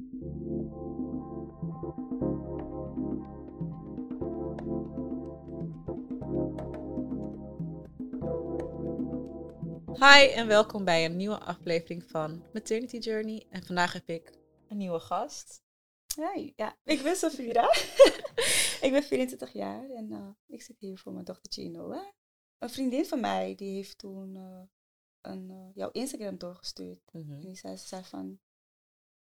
Hi en welkom bij een nieuwe aflevering van Maternity Journey. En vandaag heb ik een nieuwe gast. Hey, ja, ik ben Safira. ik ben 24 jaar en uh, ik zit hier voor mijn dochtertje Inoa. Een vriendin van mij die heeft toen uh, een, uh, jouw Instagram doorgestuurd. Mm -hmm. En die zei, ze zei van,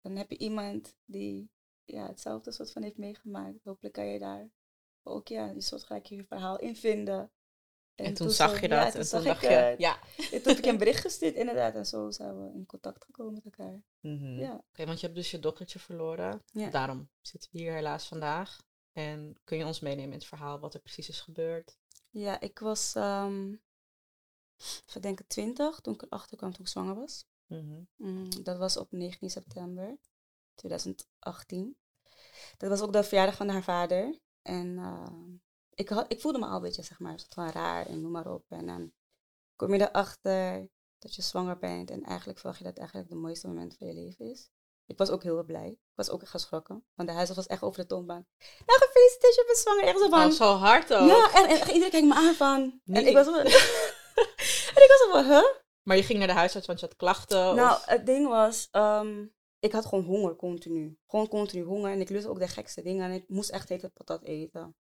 dan heb je iemand die ja, hetzelfde soort van heeft meegemaakt. Hopelijk kan je daar ook ja, die soort gelijk je verhaal in vinden. En, en toen, toen, zag je dat. Ja, toen en zag toen ik, dacht je, ja. En toen heb ik een bericht gestuurd, inderdaad. En zo zijn we in contact gekomen met elkaar. Mm -hmm. ja. Oké, okay, want je hebt dus je dochtertje verloren. Ja. Daarom zitten we hier helaas vandaag. En kun je ons meenemen in het verhaal wat er precies is gebeurd? Ja, ik was, um, ik denk 20 toen ik erachter kwam toen ik zwanger was. Mm -hmm. mm, dat was op 19 september 2018. Dat was ook de verjaardag van haar vader. En uh, ik, had, ik voelde me al een beetje, zeg maar, van raar en noem maar op. En dan kom je erachter dat je zwanger bent en eigenlijk verwacht je dat het eigenlijk de mooiste moment van je leven is. Ik was ook heel blij. Ik was ook echt geschrokken. Want de huis was echt over de toonbank. Nou, gefeliciteerd, je bent zwanger. Echt zo van... Oh, zo hard ook. Ja, en, en iedereen kijkt me aan van... Nee. En ik was zo en ik was zo van, huh? Maar je ging naar de huisarts, want je had klachten? Nou, of? het ding was... Um, ik had gewoon honger, continu. Gewoon continu honger. En ik lustte ook de gekste dingen. En ik moest echt hele patat eten.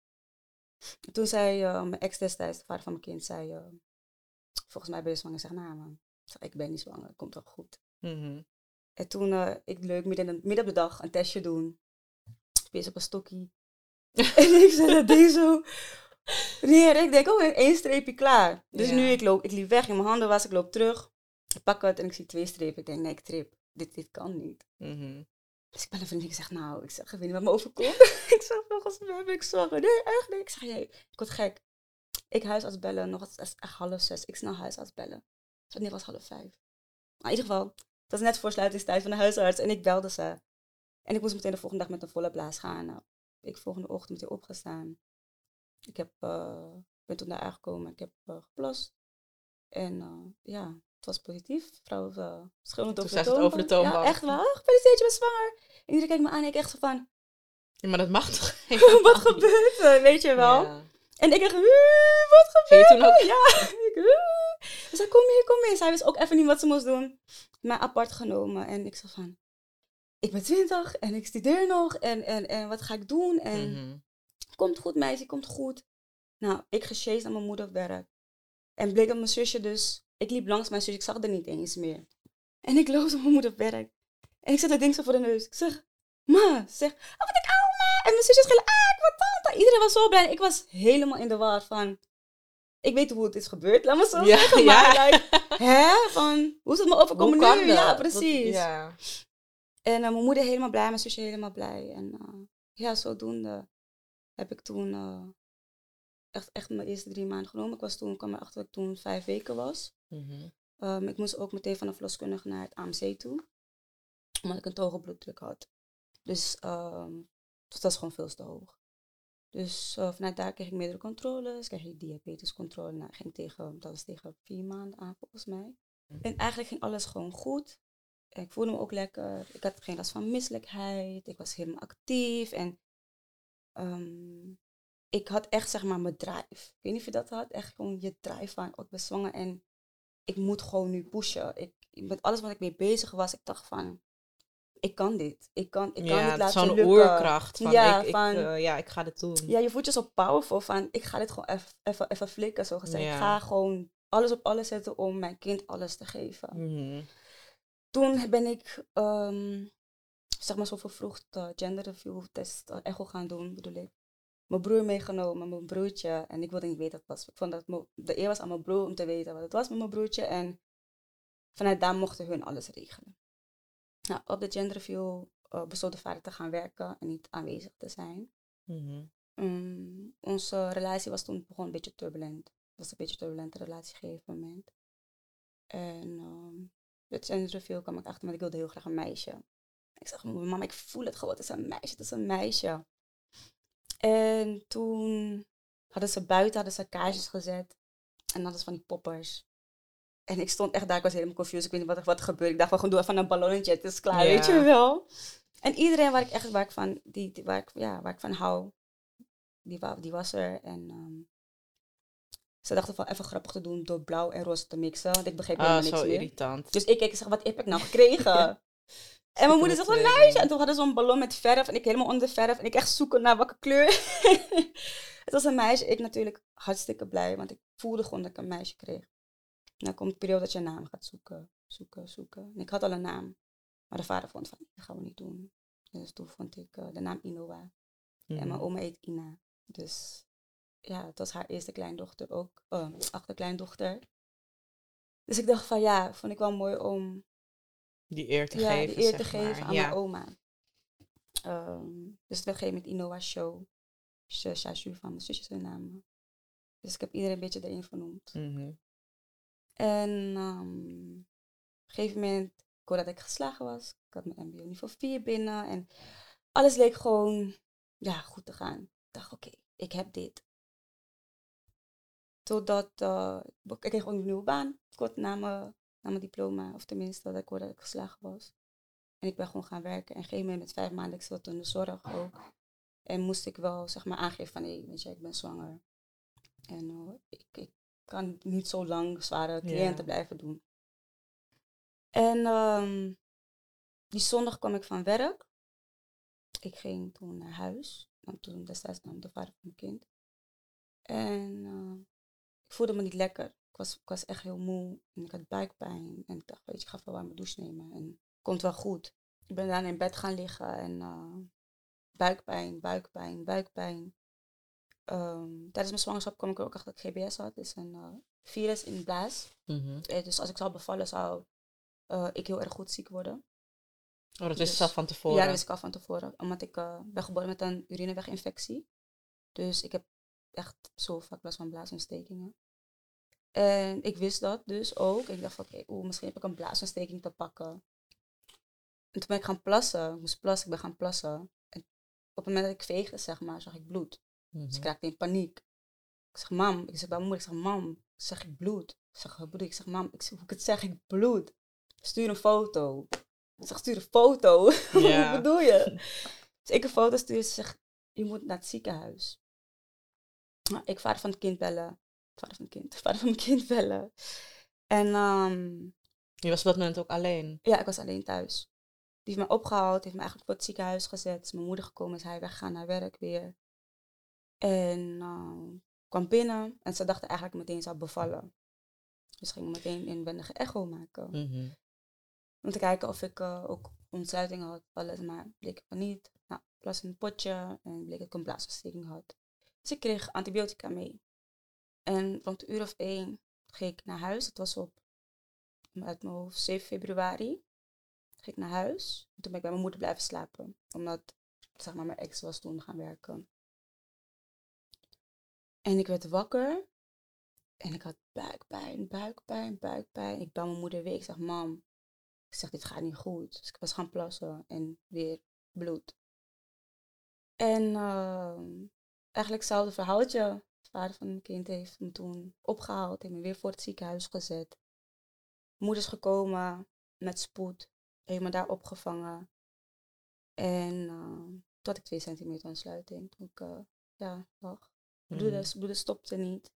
Toen zei uh, mijn ex destijds, de vader van mijn kind, zei... Uh, volgens mij ben je zwanger. Zeg, nou man, ik ben niet zwanger. Het komt wel goed. Mm -hmm. En toen, uh, ik leuk, midden, midden op de dag een testje doen. Wees op een stokkie. en ik zei dat ding zo neer. Ik denk, oh, één streepje klaar. Dus Ja. nu, ik, loop, ik liep weg in mijn handen was, ik loop terug. Ik pak het en ik zie twee strepen. Ik denk, nee, ik trip. Dit, dit kan niet. Mhm. Dus ik bel een vriendin. Ik zeg, nou, ik zeg, ik weet niet wat me overkomt. ik zeg, volgens mij ben ik zwanger. Nee, echt niet. Ik zeg, nee, ik word gek. Ik huisarts bellen, nog het is echt half zes. Ik snel huisarts bellen. Dus het was half vijf. Maar in ieder geval, dat is net voor sluitingstijd van de huisarts. En ik belde ze. En ik moest meteen de volgende dag met een volle blaas gaan. Nou, ik volgende ochtend meteen opgestaan. Ik heb, uh, ben toen daar aangekomen. Ik heb uh, geplost. En uh, ja, het was positief. Vrouw uh, schreeuwend over, het over de toonbank. Ja, echt waar. Gefeliciteerd, je bent zwanger. En iedereen kijkt me aan en ik echt zo van... Ja, maar dat mag toch Wat gebeurt er, weet je wel? Ja. En ik echt, wat gebeurt toen ook? Ja. Ik, ze zei, kom hier, kom hier. Zij wist ook even niet wat ze moest doen. Mij apart genomen. En ik zei van, ik ben twintig en ik studeer nog. En, en, en wat ga ik doen? En Mm -hmm. Komt goed meisje, komt goed. Nou, ik gesjeest naar mijn moeder op werk. En bleek dat mijn zusje dus... Ik liep langs mijn zusje, ik zag haar niet eens meer. En ik loop naar mijn moeder op werk. En ik zet dat ding zo voor de neus. Ik zeg, ma, zeg, oh wat ik ouwe ma. En mijn zusje schreeuwen, ah, ik wat tante. Iedereen was zo blij. Ik was helemaal in de war van... Ik weet hoe het is gebeurd, laat me zo Ja, zeggen. ja. Maar like, hè, van, hoe is het me overkomen nu? dat? Ja, Dat- precies. ja. En uh, mijn moeder helemaal blij, mijn zusje helemaal blij. En uh, ja, zodoende heb ik toen uh, echt, echt mijn eerste drie maanden genomen. Ik was toen, kwam erachter dat ik toen vijf weken was. Mm -hmm. um, ik moest ook meteen van de verloskundige naar het AMC toe. Omdat ik een te hoge bloeddruk had. Dus um, dat was gewoon veel te hoog. Dus uh, vanuit daar kreeg ik meerdere controles. Kreeg ik diabetescontrole. Nou, ging tegen, dat was tegen vier maanden aan volgens mij. En eigenlijk ging alles gewoon goed. Ik voelde me ook lekker. Ik had geen last van misselijkheid. Ik was helemaal actief. En um, ik had echt zeg maar mijn drive. Ik weet niet of je dat had. Echt gewoon je drive van, ik ben zwanger en ik moet gewoon nu pushen. Ik, met alles wat ik mee bezig was, ik dacht van, ik kan dit. Ik kan, ik kan dit laten zo'n lukken. oerkracht van, ja, ik, van ik, uh, ja, ik ga dit doen. Ja, je voelt je zo powerful van, ik ga dit gewoon even, even flikken, zo gezegd. Ja. Ik ga gewoon alles op alles zetten om mijn kind alles te geven. Mm -hmm. Toen ben ik, um, zeg maar zo vervroegd uh, gender review test, uh, echo gaan doen, bedoel ik. Mijn broer meegenomen, mijn broertje. En ik wilde niet weten wat het was. Ik vond dat de eer was aan mijn broer om te weten wat het was met mijn broertje. En vanuit daar mochten hun alles regelen. Nou, op de gender review uh, besloot de vader te gaan werken en niet aanwezig te zijn. Mm -hmm. um, onze relatie was toen begon een beetje turbulent. Het was een beetje een turbulente relatie op een gegeven moment. En um, de gender review kwam ik achter, want ik wilde heel graag een meisje. Ik zeg, mama, ik voel het gewoon, het is een meisje, het is een meisje. En toen hadden ze buiten hadden ze kaarsjes gezet. En hadden ze van die poppers. En ik stond echt daar, ik was helemaal confused. Ik weet niet wat er, wat er gebeurde. Ik dacht, van, gewoon doe even een ballonnetje, het is klaar, Ja. weet je wel. En iedereen waar ik echt waar ik van, die, die- waar, ik, ja, waar ik van hou, die, die was er. En ehm, ze dachten van even grappig te doen door blauw en roze te mixen. Want ik begreep Ah, helemaal zo niks meer. irritant. Dus ik keek en zeg, wat heb ik nou gekregen? En mijn moeder zegt, een tweeling. En toen hadden ze zo'n ballon met verf. En ik helemaal onder de verf. En ik echt zoeken naar welke kleur. het was een meisje. Ik natuurlijk hartstikke blij. Want ik voelde gewoon dat ik een meisje kreeg. En dan komt de periode dat je een naam gaat zoeken. Zoeken, zoeken. En ik had al een naam. Maar de vader vond van, dat gaan we niet doen. Dus toen vond ik eh, de naam Inoa. En mijn Mhm. oma heet Ina. Dus ja, het was haar eerste kleindochter ook. Uh, achterkleindochter. Dus ik dacht van ja, vond ik wel mooi om Die eer te ja, geven, die eer te geven maar. aan ja. mijn oma. Ehm, dus werd gegeven met Inoa Show. Shashu van mijn zusjes hun namen. Dus ik heb iedereen een beetje erin vernoemd. Mhm. En ehm, op een gegeven moment, ik hoorde dat ik geslagen was. Ik had mijn MBO niveau 4 binnen. En alles leek gewoon ja, goed te gaan. Ik dacht, oké, ik heb dit. Totdat eh, ik kreeg ook een nieuwe baan. Kort na mijn, na mijn diploma. Of tenminste, dat ik hoorde dat ik geslagen was. En ik ben gewoon gaan werken. En op een gegeven moment met vijf maanden, ik zat in de zorg ook. En moest ik wel zeg maar aangeven van, hé, weet je, ik ben zwanger. En eh, ik, ik kan niet zo lang zware cliënten blijven doen. En ehm, die zondag kwam ik van werk. Ik ging toen naar huis. Want toen destijds nam de vader van mijn kind. En eh, ik voelde me niet lekker. Ik was, ik was echt heel moe. En ik had buikpijn. En ik dacht, weet je, ik ga even warme douche nemen. En het komt wel goed. Ik ben daarna in bed gaan liggen. En eh, buikpijn, buikpijn, buikpijn. Ehm, tijdens mijn zwangerschap kwam ik er ook achter dat ik GBS had. Het is een eh, virus in de blaas. Mhm. Eh, dus als ik zou bevallen, zou ik heel erg goed ziek worden. Oh, dat wist Dus- je zelf van tevoren. Ja, dat wist ik al van tevoren. Omdat ik ben geboren met een urineweginfectie. Dus ik heb echt zo vaak last van blaasontstekingen. En ik wist dat dus ook. Ik dacht van, oké, oeh, misschien heb ik een blaasontsteking te pakken. En toen ben ik gaan plassen. Ik moest plassen, ik ben gaan plassen. En op het moment dat ik veegde, zeg maar, zag ik bloed. Mhm. Dus ik raakte in paniek. Ik zeg, mam. Ik zeg bij mijn moeder, ik zeg, mam. Zeg, ik bloed. Ik zeg, je? Ik zeg, mam, ik zeg, hoe ik het zeg, ik bloed. Stuur een foto. Ik zeg, stuur een foto. Wat bedoel je? Dus ik een foto stuur, ze zegt, je moet naar het ziekenhuis. Nou, ik vader van het kind bellen. Vader van het kind. Vader van mijn kind bellen. En ehm, Je was op dat moment ook alleen. ja, ik was alleen thuis. Die heeft mij opgehaald, heeft me eigenlijk voor het ziekenhuis gezet. Is mijn moeder gekomen, is hij weggegaan naar werk weer. En ehm, kwam binnen en ze dachten eigenlijk meteen ik zou bevallen. Dus gingen meteen een inwendige echo maken. Mhm. Om te kijken of ik eh, ook ontsluiting had, alles, maar bleek het van niet. Nou, plas in een potje en bleek dat ik een blaasontsteking had. Dus ik kreeg antibiotica mee. En rond een uur of één ging ik naar huis. Het was op, uit mijn hoofd, 7 februari. Ging ik naar huis. En toen ben ik bij mijn moeder blijven slapen. Omdat, zeg maar, mijn ex was toen gaan werken. En ik werd wakker. En ik had buikpijn, buikpijn, buikpijn. Ik bel mijn moeder weer. Ik zeg, mam, ik zeg, dit gaat niet goed. Dus ik was gaan plassen en weer bloed. En ehm, eigenlijk hetzelfde verhaaltje. De vader van mijn kind heeft me toen opgehaald. Heeft me weer voor het ziekenhuis gezet. Moeder is gekomen met spoed. Heeft me daar opgevangen. En toen had ik twee centimeter ontsluiting. Toen ik, eh, ja, lag. Bloeden, Mhm. bloeden stopte niet.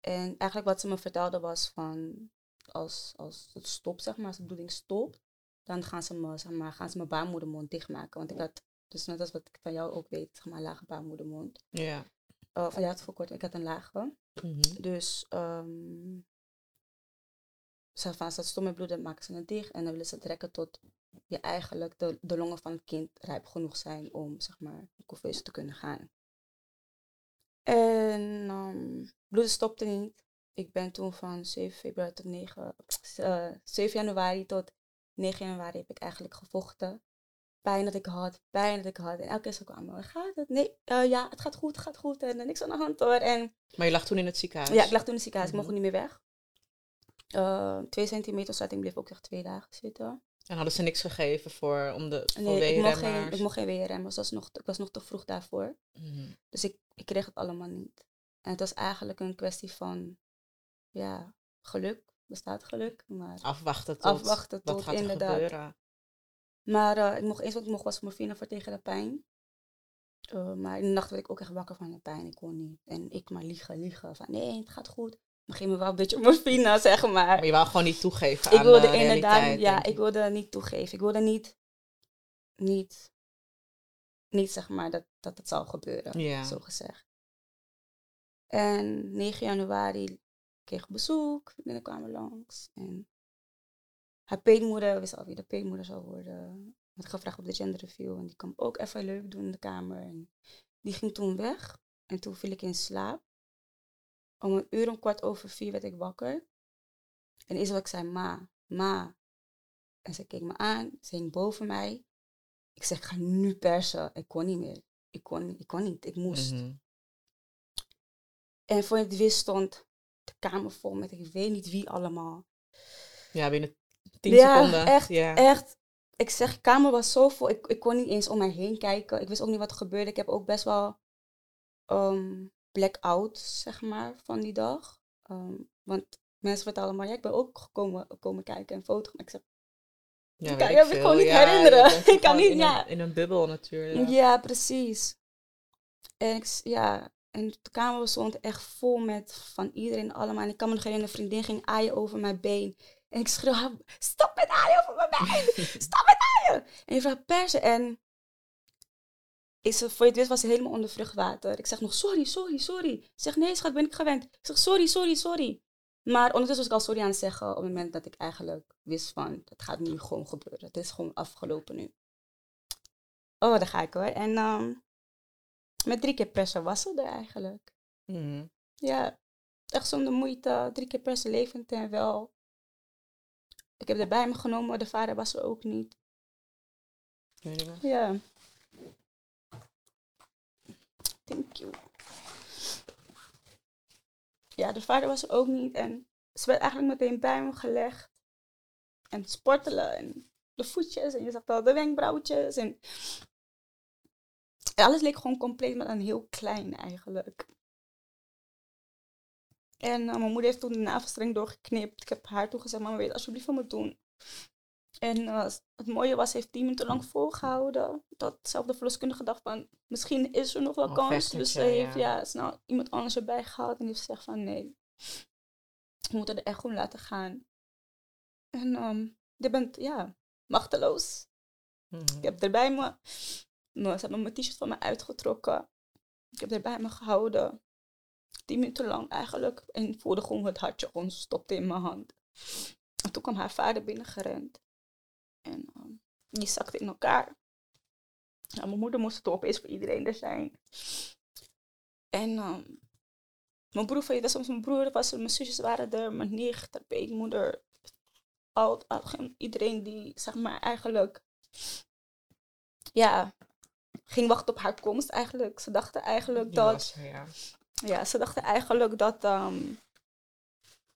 En eigenlijk wat ze me vertelde was van, als, als het stopt, zeg maar, als de bloeding stopt, dan gaan ze me, zeg maar, gaan ze mijn baarmoedermond dichtmaken. Want ik had, dus net als wat ik van jou ook weet, zeg maar, lage baarmoedermond. Ja. Uh, van jou het voor kort, ik had een lage. Mhm. Dus, ehm ze van, als dat stomme bloeden, maken ze het dicht en dan willen ze het rekken tot je eigenlijk de, de longen van het kind rijp genoeg zijn om, zeg maar, de couveuse te kunnen gaan. En um, bloeden stopte niet. Ik ben toen van 7 februari tot 9, uh, 7 januari tot 9 januari heb ik eigenlijk gevochten. Pijn dat ik had, pijn dat ik had. En elke keer zo kwam, gaat het? Nee, uh, ja, het gaat goed, het gaat goed. En niks aan de hand hoor. En, maar je lag toen in het ziekenhuis? Ja, ik lag toen in het ziekenhuis. Mhm. Ik mocht niet meer weg. Uh, twee centimeter zatting bleef ook echt twee dagen zitten. En hadden ze niks gegeven voor, om de, voor nee, ik mocht, geen, ik mocht geen WRM. Dus was nog, ik was nog te vroeg daarvoor. Mhm. Dus ik, ik kreeg het allemaal niet. En het was eigenlijk een kwestie van, ja, geluk. Bestaat geluk, maar Afwachten tot, afwachten wat tot gaat er inderdaad. gebeuren. Maar eh, ik mocht eens wat ik mocht was morfine voor tegen de pijn. Eh, maar in de nacht werd ik ook echt wakker van de pijn. Ik kon niet. En ik maar liegen, liegen. Van nee, het gaat goed. Maar geef me wel een beetje morfine, zeg maar. Maar je wou gewoon niet toegeven ik aan wilde de inderdaad, ja, denk ik wilde niet toegeven. Ik wilde niet, niet, niet zeg maar dat, dat het zou gebeuren, Ja. zo gezegd. En 9 januari kreeg ik bezoek, vriendinnen kwamen langs. En haar peetmoeder, wist al wie de peetmoeder zou worden. Had gevraagd op de gender review en die kwam ook even leuk doen in de kamer. En die ging toen weg en toen viel ik in slaap. Om een uur om kwart over vier werd ik wakker. En eerst wat ik zei, ma, ma. En ze keek me aan, ze hing boven mij. Ik zeg, ga nu persen. Ik kon niet meer. Ik kon, ik kon niet, ik moest. Mhm. En voor het wist stond de kamer vol met ik weet niet wie allemaal. Ja, binnen tien ja, seconden. echt, ja. echt. Ik zeg, de kamer was zo vol. Ik, ik kon niet eens om mij heen kijken. Ik wist ook niet wat er gebeurde. Ik heb ook best wel um, blackout, zeg maar, van die dag. Ehm, want mensen vertellen maar, ja, ik ben ook gekomen komen kijken en foto. Maar ik zeg, Ja, ik kan gewoon niet Ja, herinneren. Ik kan niet- in ja. Een, in een bubbel natuurlijk. Ja, precies. En ik, ja, en de kamer stond echt vol met van iedereen allemaal. En ik kan me nog herinneren, een vriendin ging aaien over mijn been. En ik schreeuw, "Ha, stop met aaien over mijn been! Stop met aaien! En je vraagt persen. En ik zeg, voor je het wist was ze helemaal onder vruchtwater. Ik zeg nog, sorry, sorry, sorry. Ze zegt, nee schat, ben ik gewend. Ik zeg, sorry, sorry, sorry. Maar ondertussen was ik al sorry aan het zeggen op het moment dat ik eigenlijk wist van, het gaat nu gewoon gebeuren. Het is gewoon afgelopen nu. Oh, daar ga ik hoor. En ehm, met drie keer persen was ze er eigenlijk. Mhm. Ja, echt zonder moeite. Drie keer persen levend en wel. Ik heb er bij me genomen, maar de vader was er ook niet. Ja. Thank you. Ja, de vader was er ook niet. En ze werd eigenlijk meteen bij me gelegd. En sportelen. En de voetjes. En je zag wel de wenkbrauwtjes. En alles leek gewoon compleet, maar dan heel klein eigenlijk. En eh, mijn moeder heeft toen de navelstreng doorgeknipt. Ik heb haar toen gezegd, mama, weet alsjeblieft van me doen. En eh, het mooie was, ze heeft tien minuten lang volgehouden. Dat zelf de verloskundige dacht van, misschien is er nog wel kans. Dus ze heeft ja. ja. snel iemand anders erbij gehaald. En heeft gezegd van, nee, we moeten er echt gewoon laten gaan. En ehm je bent, ja, machteloos. Mhm. Ik heb er bij me, nou, ze hebben mijn t-shirt van me uitgetrokken. Ik heb er bij me gehouden. Tien minuten lang eigenlijk. En voelde gewoon het hartje gewoon stopte in mijn hand. En toen kwam haar vader binnengerend. En ehm, die zakte in elkaar. Nou, mijn moeder moest het opeens voor iedereen er zijn. En ehm, mijn broer, dat was mijn broer, was er, mijn zusjes waren er, mijn nicht, de peetmoeder. Al, al, iedereen die, zeg maar, eigenlijk, ja, ging wachten op haar komst eigenlijk. Ze dachten eigenlijk dat, was ja. Ja, ze dachten eigenlijk dat, ehm,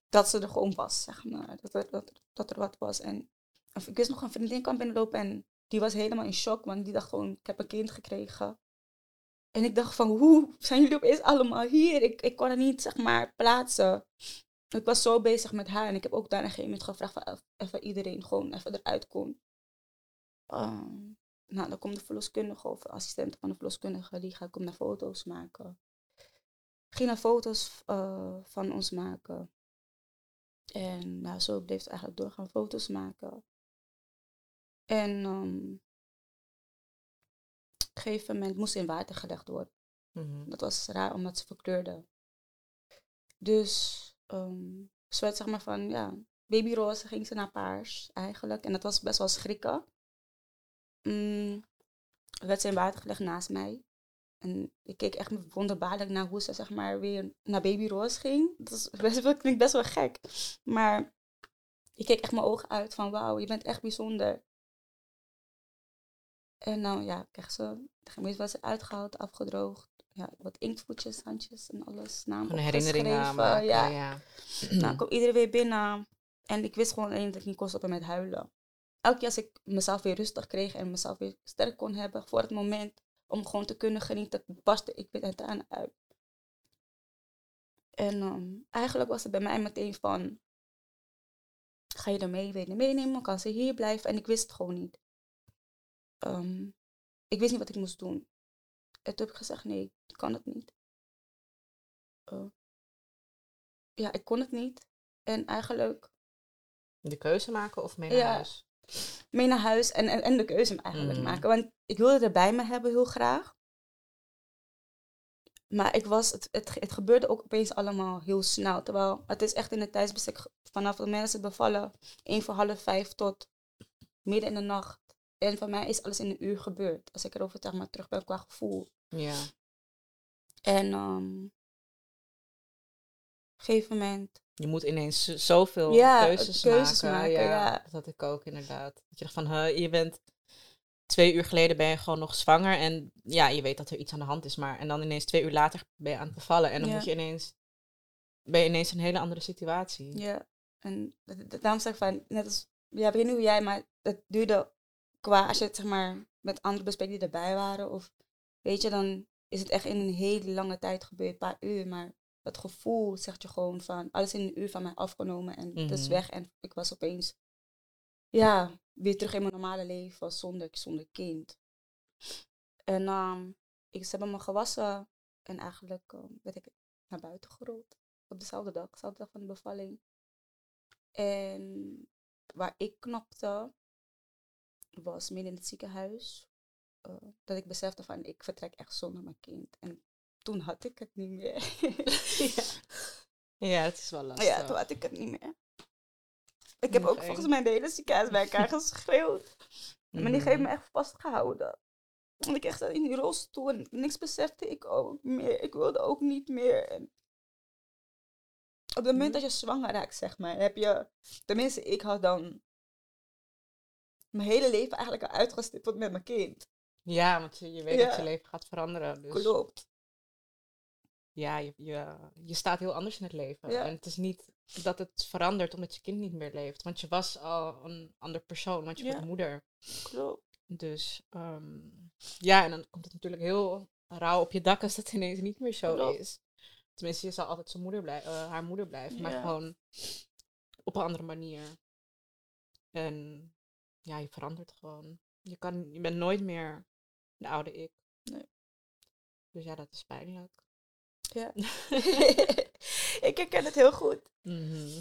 dat ze er gewoon was, zeg maar. Dat er, dat, dat er wat was. En of ik wist nog, een vriendin kwam binnenlopen en die was helemaal in shock, want die dacht gewoon, ik heb een kind gekregen. En ik dacht van, hoe zijn jullie opeens allemaal hier? Ik, ik kon het niet, zeg maar, plaatsen. Ik was zo bezig met haar en ik heb ook daarna een gegeven moment gevraagd van even iedereen gewoon even eruit kon. Ehm, nou, dan komt de verloskundige of assistent van de verloskundige, die gaat komt naar foto's maken. Ging naar foto's eh, van ons maken. En nou, zo bleef het eigenlijk doorgaan foto's maken. En ehm, op een gegeven moment moest ze in water gelegd worden. Mhm. Dat was raar omdat ze verkleurde. Dus ehm, ze werd zeg maar van, ja, babyroze ging ze naar paars eigenlijk. En dat was best wel schrikken. Mm, werd ze in water gelegd naast mij. En ik keek echt wonderbaarlijk naar hoe ze zeg maar weer naar babyroze ging. Dat is best wel, klinkt best wel gek. Maar ik keek echt mijn ogen uit van wauw, je bent echt bijzonder. En nou ja, kreeg ze, de gemeente was uitgehaald, afgedroogd. Ja, wat inktvoetjes, handjes en alles. Naam Gewoon herinneringen opgeschreven, maken. Ja. Ja. Nou, kwam iedereen weer binnen. En ik wist gewoon alleen dat ik niet kon stoppen met huilen. Elke keer als ik mezelf weer rustig kreeg en mezelf weer sterk kon hebben voor het moment om gewoon te kunnen genieten, barstte ik weer het aan uit. En ehm, eigenlijk was het bij mij meteen van, ga je er mee, wil je meenemen, kan ze hier blijven? En ik wist het gewoon niet. ehm, ik wist niet wat ik moest doen. En toen heb ik gezegd, nee, ik kan het niet. Uh, ja, ik kon het niet. En eigenlijk... De keuze maken of mee naar Ja. huis? Mee naar huis en, en, en de keuze eigenlijk Mhm. maken. Want ik wilde er bij me hebben heel graag. Maar ik was, het, het, het gebeurde ook opeens allemaal heel snel. Terwijl het is echt in het tijdsbestek vanaf de mensen bevallen. één voor half vijf tot midden in de nacht. En voor mij is alles in een uur gebeurd. Als ik erover zeg maar, terug ben qua gevoel. Ja. En ehm gegeven moment Je moet ineens zoveel Ja, keuzes, keuzes maken. maken, ja. Dat had ik ook inderdaad. Dat je dacht van, huh, je bent twee uur geleden ben je gewoon nog zwanger. En ja, je weet dat er iets aan de hand is. Maar, en dan ineens twee uur later ben je aan het bevallen. En dan moet je ineens, ben je ineens in een hele andere situatie. Ja, en daarom zeg ik van, net als, ja, ik weet niet hoe jij, maar het duurde qua, als je het zeg maar met andere bespreekt die erbij waren, of weet je, dan is het echt in een hele lange tijd gebeurd, een paar uur, maar dat gevoel zegt je gewoon van, alles in een uur van mij afgenomen en het is Mhm. weg en ik was opeens, ja, weer terug in mijn normale leven zonder, zonder kind. En ehm ik, ze hebben me gewassen en eigenlijk ehm, werd ik naar buiten gerold. Op dezelfde dag, dezelfde dag van de bevalling. En waar ik knapte, was midden in het ziekenhuis. eh, dat ik besefte van, ik vertrek echt zonder mijn kind. En toen had ik het niet meer. Ja, het is wel lastig. ja, toen had ik het niet meer. Ik heb Nog ook één. volgens mij de hele ziekenhuis bij elkaar geschreeuwd. Maar die heeft me echt vastgehouden. Want ik echt in die rolstoel en niks besefte ik ook meer. Ik wilde ook niet meer. En op het moment Mhm. dat je zwanger raakt, zeg maar, heb je... Tenminste, ik had dan mijn hele leven eigenlijk al uitgestippeld met mijn kind. Ja, want je, je weet Ja. dat je leven gaat veranderen. Dus Klopt. Ja, je, je, je staat heel anders in het leven. Ja. En het is niet dat het verandert omdat je kind niet meer leeft. Want je was al een ander persoon, want je Ja. wordt moeder. Klopt. Dus ehm, ja, en dan komt het natuurlijk heel rauw op je dak als dat ineens niet meer zo Klopt. is. Tenminste, je zal altijd zijn moeder blij- eh, haar moeder blijven, maar gewoon op een andere manier. En ja, je verandert gewoon. Je, kan, je bent nooit meer de oude ik. Nee. Dus ja, dat is pijnlijk. Ja. ik herken het heel goed. Mhm.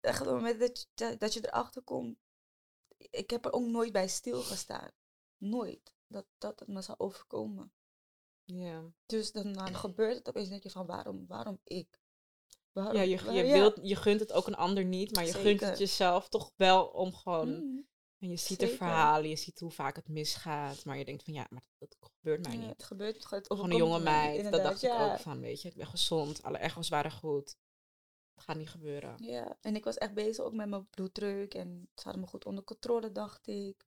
Echt op het moment dat je, dat- je erachter komt. Ik heb er ook nooit bij stilgestaan. Nooit. Dat, dat het me zou overkomen. Ja, Dus dan, dan gebeurt het opeens. denk je van waarom, waarom ik? Waarom, ja, je, je, ja. wilt, je gunt het ook een ander niet, maar je gunt het jezelf toch wel om gewoon Mm. En je ziet de verhalen, je ziet hoe vaak het misgaat. Maar je denkt van ja, maar dat, dat gebeurt mij Ja, niet. het gebeurt het Gewoon een jonge me, meid. Dat dacht ik ook van, weet je, ik ben gezond. Alle echo's waren goed. Het gaat niet gebeuren. Ja, en ik was echt bezig ook met mijn bloeddruk. En ze hadden me goed onder controle, dacht ik.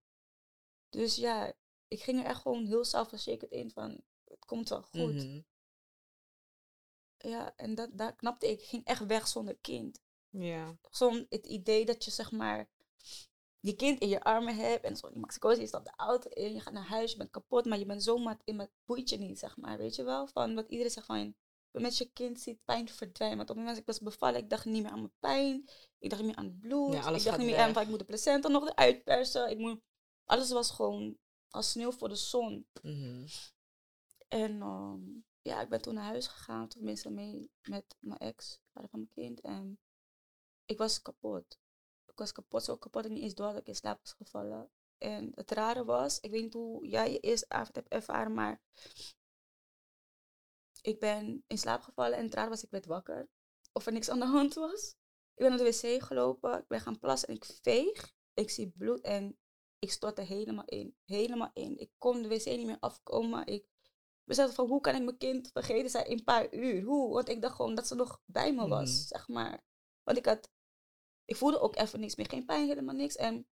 Dus ja, ik ging er echt gewoon heel zelfverzekerd in van, het komt wel goed. Mhm. Ja, en dat, daar knapte ik. Ik ging echt weg zonder kind. Ja. Zo'n het idee dat je zeg maar je kind in je armen hebt en zo, die Mexico's, je stapt de auto in, je gaat naar huis, je bent kapot, maar je bent zomaar in het boeit je niet, zeg maar, weet je wel? Van wat iedereen zegt van, met je kind ziet pijn verdwijnen. Want op het moment dat ik was bevallen, ik dacht niet meer aan mijn pijn, ik dacht niet meer aan het bloed, Ja, ik dacht niet meer aan van, ik moet de placenta nog eruit persen, ik moet, alles was gewoon als sneeuw voor de zon. Mhm. En ehm, ja, ik ben toen naar huis gegaan, tenminste mee met mijn ex, vader van mijn kind. En ik was kapot. Ik was kapot, zo kapot ik niet eens door dat ik in slaap was gevallen. En het rare was, ik weet niet hoe jij je eerste avond hebt ervaren, maar ik ben in slaap gevallen en het rare was, ik werd wakker. Of er niks aan de hand was. Ik ben naar de wc gelopen, ik ben gaan plassen en ik veeg. Ik zie bloed en ik stortte helemaal in. Helemaal in. Ik kon de wc niet meer afkomen. Ik besefte van, hoe kan ik mijn kind vergeten zijn in een paar uur? Hoe? Want ik dacht gewoon dat ze nog bij me was, Mhm. zeg maar. Want ik had, ik voelde ook even niks meer. Geen pijn, helemaal niks. En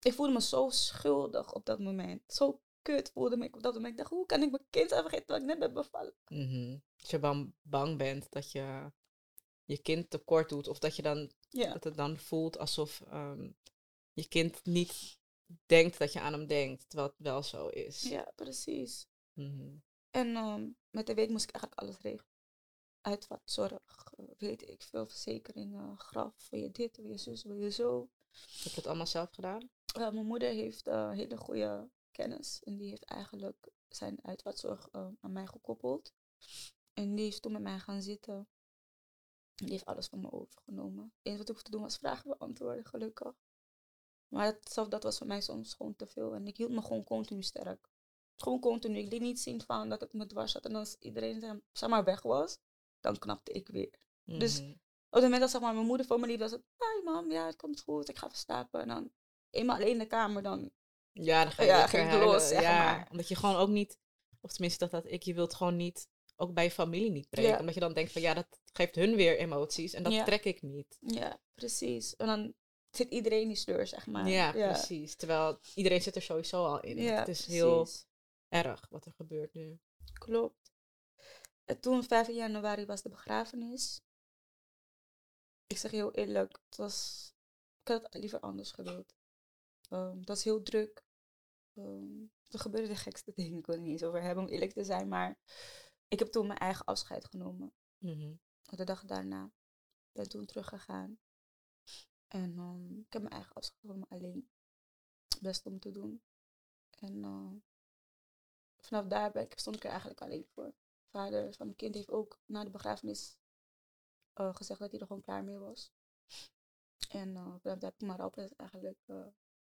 ik voelde me zo schuldig op dat moment. Zo kut voelde me ik op dat moment. Ik dacht, hoe kan ik mijn kind vergeten terwijl ik net ben bevallen? Mhm. Als je bang, bang bent dat je je kind tekort doet. Of dat je dan dat het dan voelt alsof ehm, je kind niet denkt dat je aan hem denkt. Terwijl het wel zo is. Ja, precies. Mhm. En ehm, met de week moest ik eigenlijk alles regelen. Uitvaartzorg, eh, weet ik veel, verzekeringen, graf, wil je dit, wil je zus, wil je zo. Heb je dat allemaal zelf gedaan? Eh, mijn moeder heeft eh, hele goede kennis. En die heeft eigenlijk zijn uitvaartzorg uh, aan mij gekoppeld. En die is toen met mij gaan zitten. En die heeft alles van me overgenomen. Het enige wat ik hoefde te doen was vragen beantwoorden, gelukkig. Maar dat, dat was voor mij soms gewoon te veel. En ik hield me gewoon continu sterk. Gewoon continu. Ik liet niet zien van dat het me dwars zat. En als iedereen zeg maar weg was, dan knapte ik weer. Dus Mhm. op het moment dat zeg maar, mijn moeder voor me liep, was het... Hi mam, ja, het komt goed. Ik ga even slapen. En dan eenmaal alleen in de kamer, dan... Ja, dan ga je Ja, ging ik los, zeg ja, maar. Omdat je gewoon ook niet, of tenminste dat dat ik, je wilt gewoon niet, ook bij je familie niet breken. Ja. Omdat je dan denkt van ja, dat geeft hun weer emoties en dat Ja. trek ik niet. Ja, precies. En dan zit iedereen die sleur, zeg maar. ja, precies. Terwijl iedereen zit er sowieso al in. Ja, het is heel erg wat er gebeurt nu. Klopt. En toen, 5 januari, was de begrafenis. Ik zeg heel eerlijk, het was, ik had het liever anders gewild. Ehm, het was heel druk. Ehm, er gebeurden de gekste dingen, ik wil niet eens over hebben om eerlijk te zijn. Maar ik heb toen mijn eigen afscheid genomen. Mhm. De dag daarna. Ik ben toen teruggegaan. En ehm, ik heb mijn eigen afscheid genomen alleen. Best om te doen. En eh, vanaf daar ben ik, stond ik er eigenlijk alleen voor. Vader van mijn kind heeft ook na de begrafenis eh, gezegd dat hij er gewoon klaar mee was. En vanaf daar heb ik mijn rouwproces eigenlijk eh,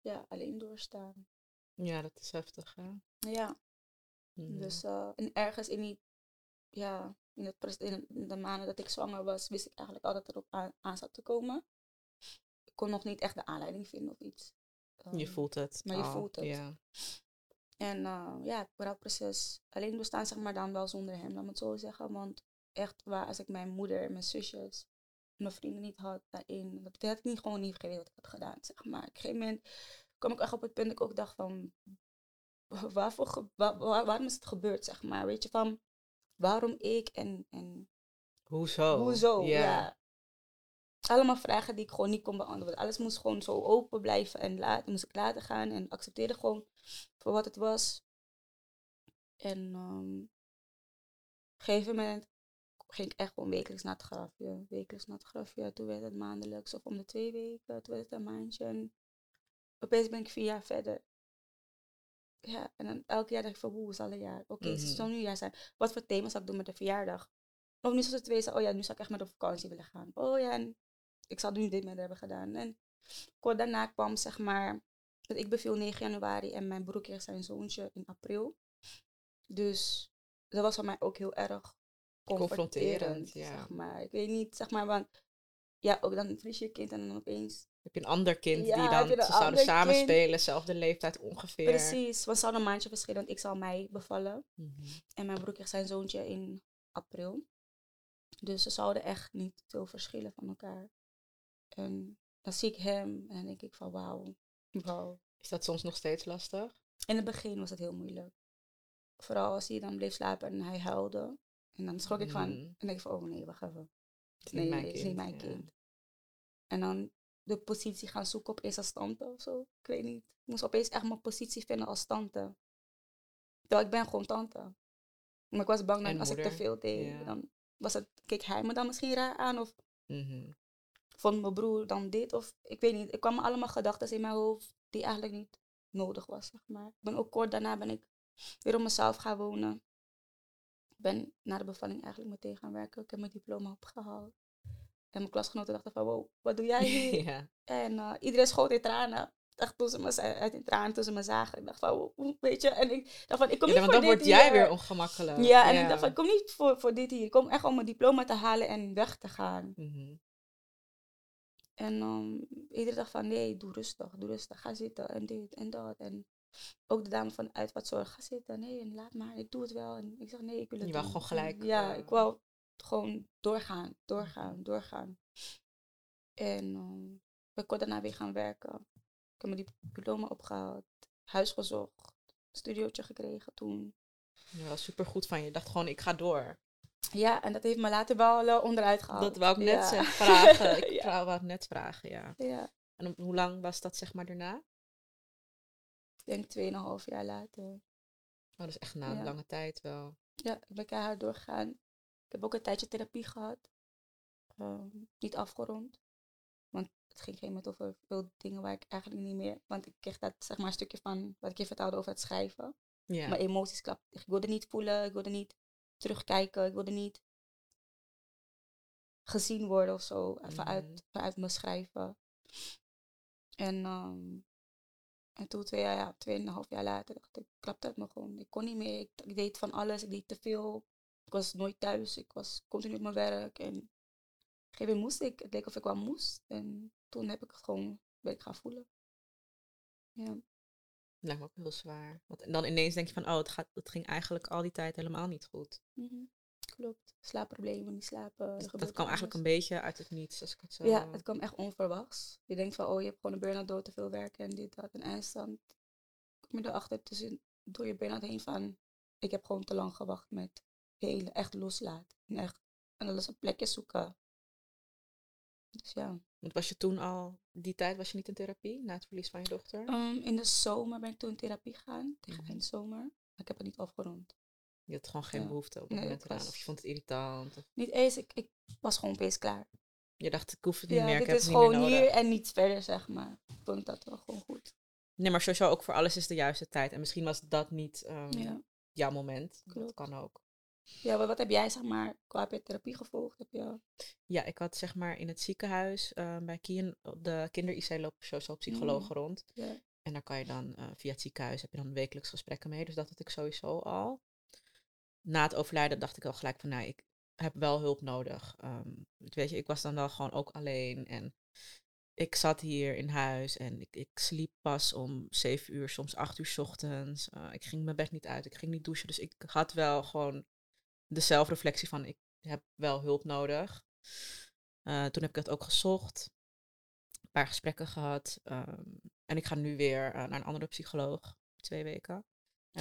ja, alleen doorstaan. Ja, dat is heftig. Hè? Ja, Mhm. dus eh, en ergens in die, ja, in, het, in de maanden dat ik zwanger was, wist ik eigenlijk al dat erop aan, aan zat te komen. Ik kon nog niet echt de aanleiding vinden of iets. je Ehm, voelt het. maar je voelt het. Ja. En eh, ja, het rouwproces alleen doorstaan, zeg maar dan wel zonder hem, laat me het zo zeggen. Want echt waar, als ik mijn moeder en mijn zusjes mijn vrienden niet had daarin, dat had ik niet gewoon niet geweten wat ik had gedaan, zeg maar. Op een gegeven moment kwam ik echt op het punt dat ik ook dacht van, waarvoor, waarom is het gebeurd, zeg maar. Weet je, van, waarom ik en, en Hoezo? hoezo, ja. Allemaal vragen die ik gewoon niet kon beantwoorden. Alles moest gewoon zo open blijven en laten, moest ik laten gaan en accepteerde gewoon voor wat het was. En ehm, op een gegeven moment ging ik echt gewoon wekelijks naar het grafje. Wekelijks naar het grafje. Toen werd het maandelijks of om de twee weken. Toen werd het een maandje. En opeens ben ik vier jaar verder. Ja, en dan elk jaar dacht ik van, hoe is alle jaar? Oké, het Mhm. zou nu jaar zijn. Wat voor thema zou ik doen met de verjaardag? Of nu zoals het twee oh ja, nu zou ik echt met op vakantie willen gaan. Oh ja, en ik zou nu dit met hebben gedaan. En kort daarna kwam zeg maar, ik beviel 9 januari en mijn broer kreeg zijn zoontje in april. Dus dat was voor mij ook heel erg Confronterend, confronterend, ja. zeg maar. Ik weet niet, zeg maar, want ja, ook dan verlies je kind en dan opeens Heb je een ander kind Ja, die dan, ze zouden samen spelen, zelfde leeftijd ongeveer. Precies, we zouden een maandje verschillen, want ik zal mei bevallen. Mhm. En mijn broer kreeg zijn zoontje in april. Dus ze zouden echt niet veel verschillen van elkaar. En dan zie ik hem en denk ik van wauw. wauw. Is dat soms nog steeds lastig? In het begin was het heel moeilijk. Vooral als hij dan bleef slapen en hij huilde. En dan schrok ik van, Mm. en denk ik van, oh nee, wacht even. Het is Nee, niet mijn het is kind. niet mijn ja. kind. En dan de positie gaan zoeken opeens als tante of zo. Ik weet niet. Ik moest opeens echt mijn positie vinden als tante. Terwijl ik ben gewoon tante. Maar ik was bang dat als ik te veel deed, ja. dan was het, keek hij me dan misschien raar aan. Of Mhm. Vond mijn broer dan dit. Of ik weet niet. Er kwamen allemaal gedachten in mijn hoofd die eigenlijk niet nodig was, zeg maar. Ik ben ook kort daarna ben ik weer op mezelf gaan wonen. Ik ben na de bevalling eigenlijk meteen gaan werken. Ik heb mijn diploma opgehaald. En mijn klasgenoten dachten van, wow, wat doe jij hier? ja. En eh, iedereen schoot in tranen. Echt toen ze me, uit in tranen toen ze me zagen. Ik dacht van, wow, weet je. En ik dacht van, ik kom Ja, niet want voor dan dit word jij hier. weer ongemakkelijk. Ja, en ik dacht van, ik kom niet voor, voor dit hier. Ik kom echt om mijn diploma te halen en weg te gaan. Mhm. En um, iedereen dacht van, nee, doe rustig, doe rustig. Ga zitten en dit en dat. En ook de dame van uitvaartzorg, ga zitten. Nee, en laat maar, ik doe het wel. En ik zeg, nee, ik wil het Je wou gewoon gelijk, Ja, eh, ik wou gewoon doorgaan, doorgaan, doorgaan. En um, ben kort daarna weer gaan werken. Ik heb mijn diploma opgehaald, huis gezocht, studiootje gekregen toen. Ja, wel supergoed van je. Je dacht gewoon, ik ga door. Ja, en dat heeft me later wel onderuit gehaald. Dat wou ik net Ja. zeggen, vragen. Ik ja. wou net vragen, ja. ja, En hoe lang was dat zeg maar daarna? ik denk tweeënhalf jaar later. Oh, dat is echt na een lange tijd wel. Ja, ik ben keihard doorgegaan. Ik heb ook een tijdje therapie gehad. Ehm, niet afgerond. Want het ging geen moment over veel dingen waar ik eigenlijk niet meer... Want ik kreeg dat, zeg maar, een stukje van wat ik je vertelde over het schrijven. Ja. Mijn emoties klap. Ik wilde niet voelen, ik wilde niet terugkijken, ik wilde niet gezien worden of zo. Vanuit, Mhm. vanuit mijn schrijven. En, ehm, en toen, twee, jaar, ja, tweeënhalf jaar later, dacht ik, klapte het me gewoon. Ik kon niet meer. Ik, ik deed van alles, ik deed te veel. Ik was nooit thuis, ik was continu op mijn werk. En op een gegeven moment moest ik. Het leek of ik wel moest. En toen heb ik het gewoon, ben ik gaan voelen. Ja. Lijkt me ook heel zwaar. Want en dan ineens denk je van, oh, het, gaat, het ging eigenlijk al die tijd helemaal niet goed. Mhm. Klopt. Slaapproblemen, niet slapen. Dus dat kwam eigenlijk een beetje uit het niets, als ik het zo... Ja, het kwam echt onverwachts. Je denkt van, oh, je hebt gewoon een burn-out door te veel werken en dit, dat. En eindstand kom je erachter tussen, door je burn-out heen van, ik heb gewoon te lang gewacht met hele, echt loslaten. En echt, en alles een plekje zoeken. Dus ja. Want was je toen al, die tijd was je niet in therapie, na het verlies van je dochter? Ehm, in de zomer ben ik toen in therapie gegaan, tegen Mhm. eind zomer. Maar ik heb het niet afgerond. Je had gewoon geen Ja. behoefte op dat Nee, moment eraan. was- Of je vond het irritant. Of Niet eens, ik, ik was gewoon opeens klaar. je dacht, ik hoef het niet Ja, meer, ik heb is het niet meer gewoon nodig. hier en niet verder, zeg maar. Ik vond dat wel gewoon goed. Nee, maar sowieso ook voor alles is de juiste tijd. En misschien was dat niet ehm, Ja. jouw moment. Dat kan ook. Ja, maar wat heb jij, zeg maar, qua therapie gevolgd? Heb je... Ja, ik had zeg maar in het ziekenhuis eh, bij Kien, de kinder-IC lopen sociaal psychologen rond. Ja. En daar kan je dan eh, via het ziekenhuis heb je dan wekelijks gesprekken mee. Dus dat had ik sowieso al. Na het overlijden dacht ik al gelijk van, nou, ik heb wel hulp nodig. Ehm, weet je, ik was dan wel gewoon ook alleen. En ik zat hier in huis en ik, ik sliep pas om zeven uur, soms acht uur 's ochtends. Eh, ik ging mijn bed niet uit, ik ging niet douchen. Dus ik had wel gewoon de zelfreflectie van, ik heb wel hulp nodig. Eh, toen heb ik dat ook gezocht. Een paar gesprekken gehad. ehm, en ik ga nu weer eh, naar een andere psycholoog. Twee weken. En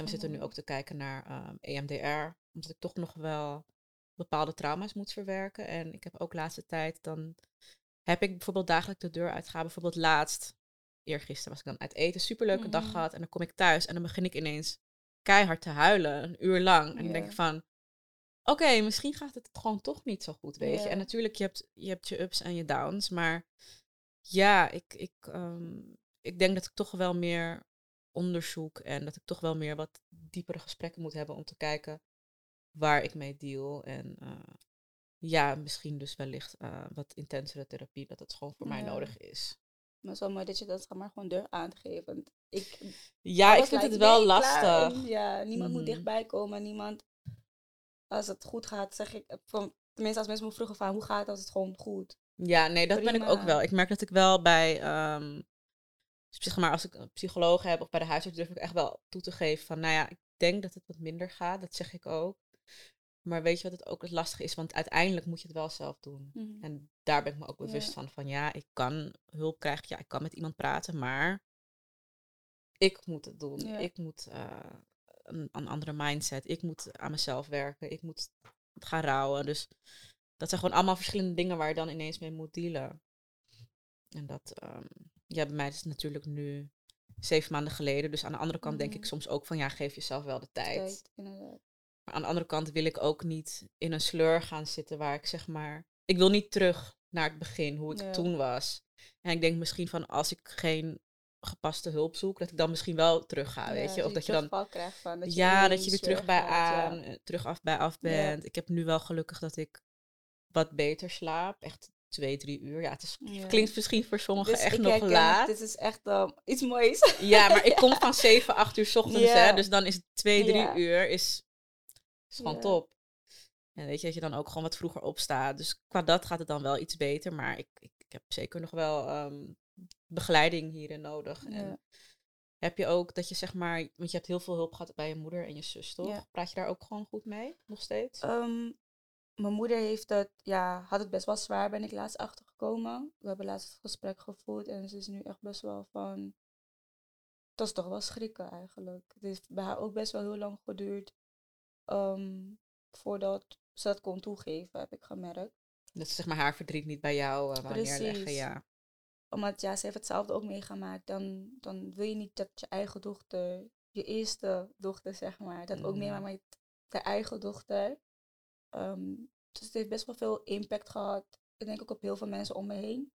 we Oh, zitten nu ook te kijken naar EMDR. Omdat ik toch nog wel bepaalde trauma's moet verwerken. En ik heb ook laatste tijd dan... Heb ik bijvoorbeeld dagelijks de deur uitgaan. Bijvoorbeeld laatst, eergisteren was ik dan uit eten. Superleuke dag Mhm. gehad. En dan kom ik thuis en dan begin ik ineens keihard te huilen. Een uur lang. En dan denk ik van... Oké, misschien gaat het gewoon toch niet zo goed, weet je. En natuurlijk, je hebt, je hebt je ups en je downs. Maar ja, ik, ik, ehm, ik denk dat ik toch wel meer onderzoek en dat ik toch wel meer wat diepere gesprekken moet hebben om te kijken waar ik mee deal. En eh, ja, misschien dus wellicht eh, wat intensere therapie, dat het gewoon voor mij nodig is. Maar het is wel mooi dat je dat maar gewoon deur aangeeft. Want ik, Ja, ik vind het wel lastig. en ja, niemand moet Mhm. dichtbij komen. Niemand, als het goed gaat, zeg ik, van, tenminste als mensen me vroegen van hoe gaat het als het gewoon goed. Ja, nee, dat ben ik ook wel. Ik merk dat ik wel bij, ehm, zeg maar, als ik een psycholoog heb of bij de huisarts, durf ik echt wel toe te geven van, nou ja, ik denk dat het wat minder gaat. Dat zeg ik ook. Maar weet je wat het ook het lastige is? Want uiteindelijk moet je het wel zelf doen. Mhm. En daar ben ik me ook bewust Ja. van. Van ja, ik kan hulp krijgen. Ja, ik kan met iemand praten. Maar ik moet het doen. Ja. Ik moet eh, een, een andere mindset. Ik moet aan mezelf werken. Ik moet gaan rouwen. Dus dat zijn gewoon allemaal verschillende dingen waar je dan ineens mee moet dealen. En dat, ehm, ja, bij mij is het natuurlijk nu zeven maanden geleden. Dus aan de andere kant denk ik Mhm. soms ook van ja, geef jezelf wel de tijd. Tijd. Maar aan de andere kant wil ik ook niet in een sleur gaan zitten waar ik zeg maar. Ik wil niet terug naar het begin, hoe ik Ja. toen was. En ik denk misschien van als ik geen gepaste hulp zoek, dat ik dan misschien wel terug ga, weet Ja, je. Of dat je dan. terugval krijgt van, dat je Ja, dat je weer terug bij ja. aan, eh, terug af bij af bent. Ik heb nu wel gelukkig dat ik wat beter slaap. Echt twee, drie uur. Ja, het is, klinkt misschien voor sommigen Dus echt nog laat. Dit is echt iets moois. Ja, maar ik kom van 7, 8 uur 's ochtends, hè. Dus dan is het 2, 3 Ja. uur is, is gewoon top. En weet je, dat je dan ook gewoon wat vroeger opstaat. Dus qua dat gaat het dan wel iets beter. Maar ik, ik, ik heb zeker nog wel ehm, begeleiding hierin nodig. En heb je ook dat je zeg maar, want je hebt heel veel hulp gehad bij je moeder en je zus, toch? Ja. Praat je daar ook gewoon goed mee, nog steeds? Ehm, mijn moeder heeft het, ja, had het best wel zwaar, ben ik laatst achtergekomen. We hebben laatst het gesprek gevoerd en ze is nu echt best wel van... Dat is toch wel schrikken eigenlijk. Het heeft bij haar ook best wel heel lang geduurd ehm, voordat ze dat kon toegeven, heb ik gemerkt. Dat ze zeg maar haar verdriet niet bij jou uh, wou neerleggen, ja. Omdat ja, ze heeft hetzelfde ook meegemaakt. Dan, dan wil je niet dat je eigen dochter, je eerste dochter zeg maar, dat ook Mhm. meemaakt met de eigen dochter. Ehm, dus het heeft best wel veel impact gehad. Ik denk ook op heel veel mensen om me heen.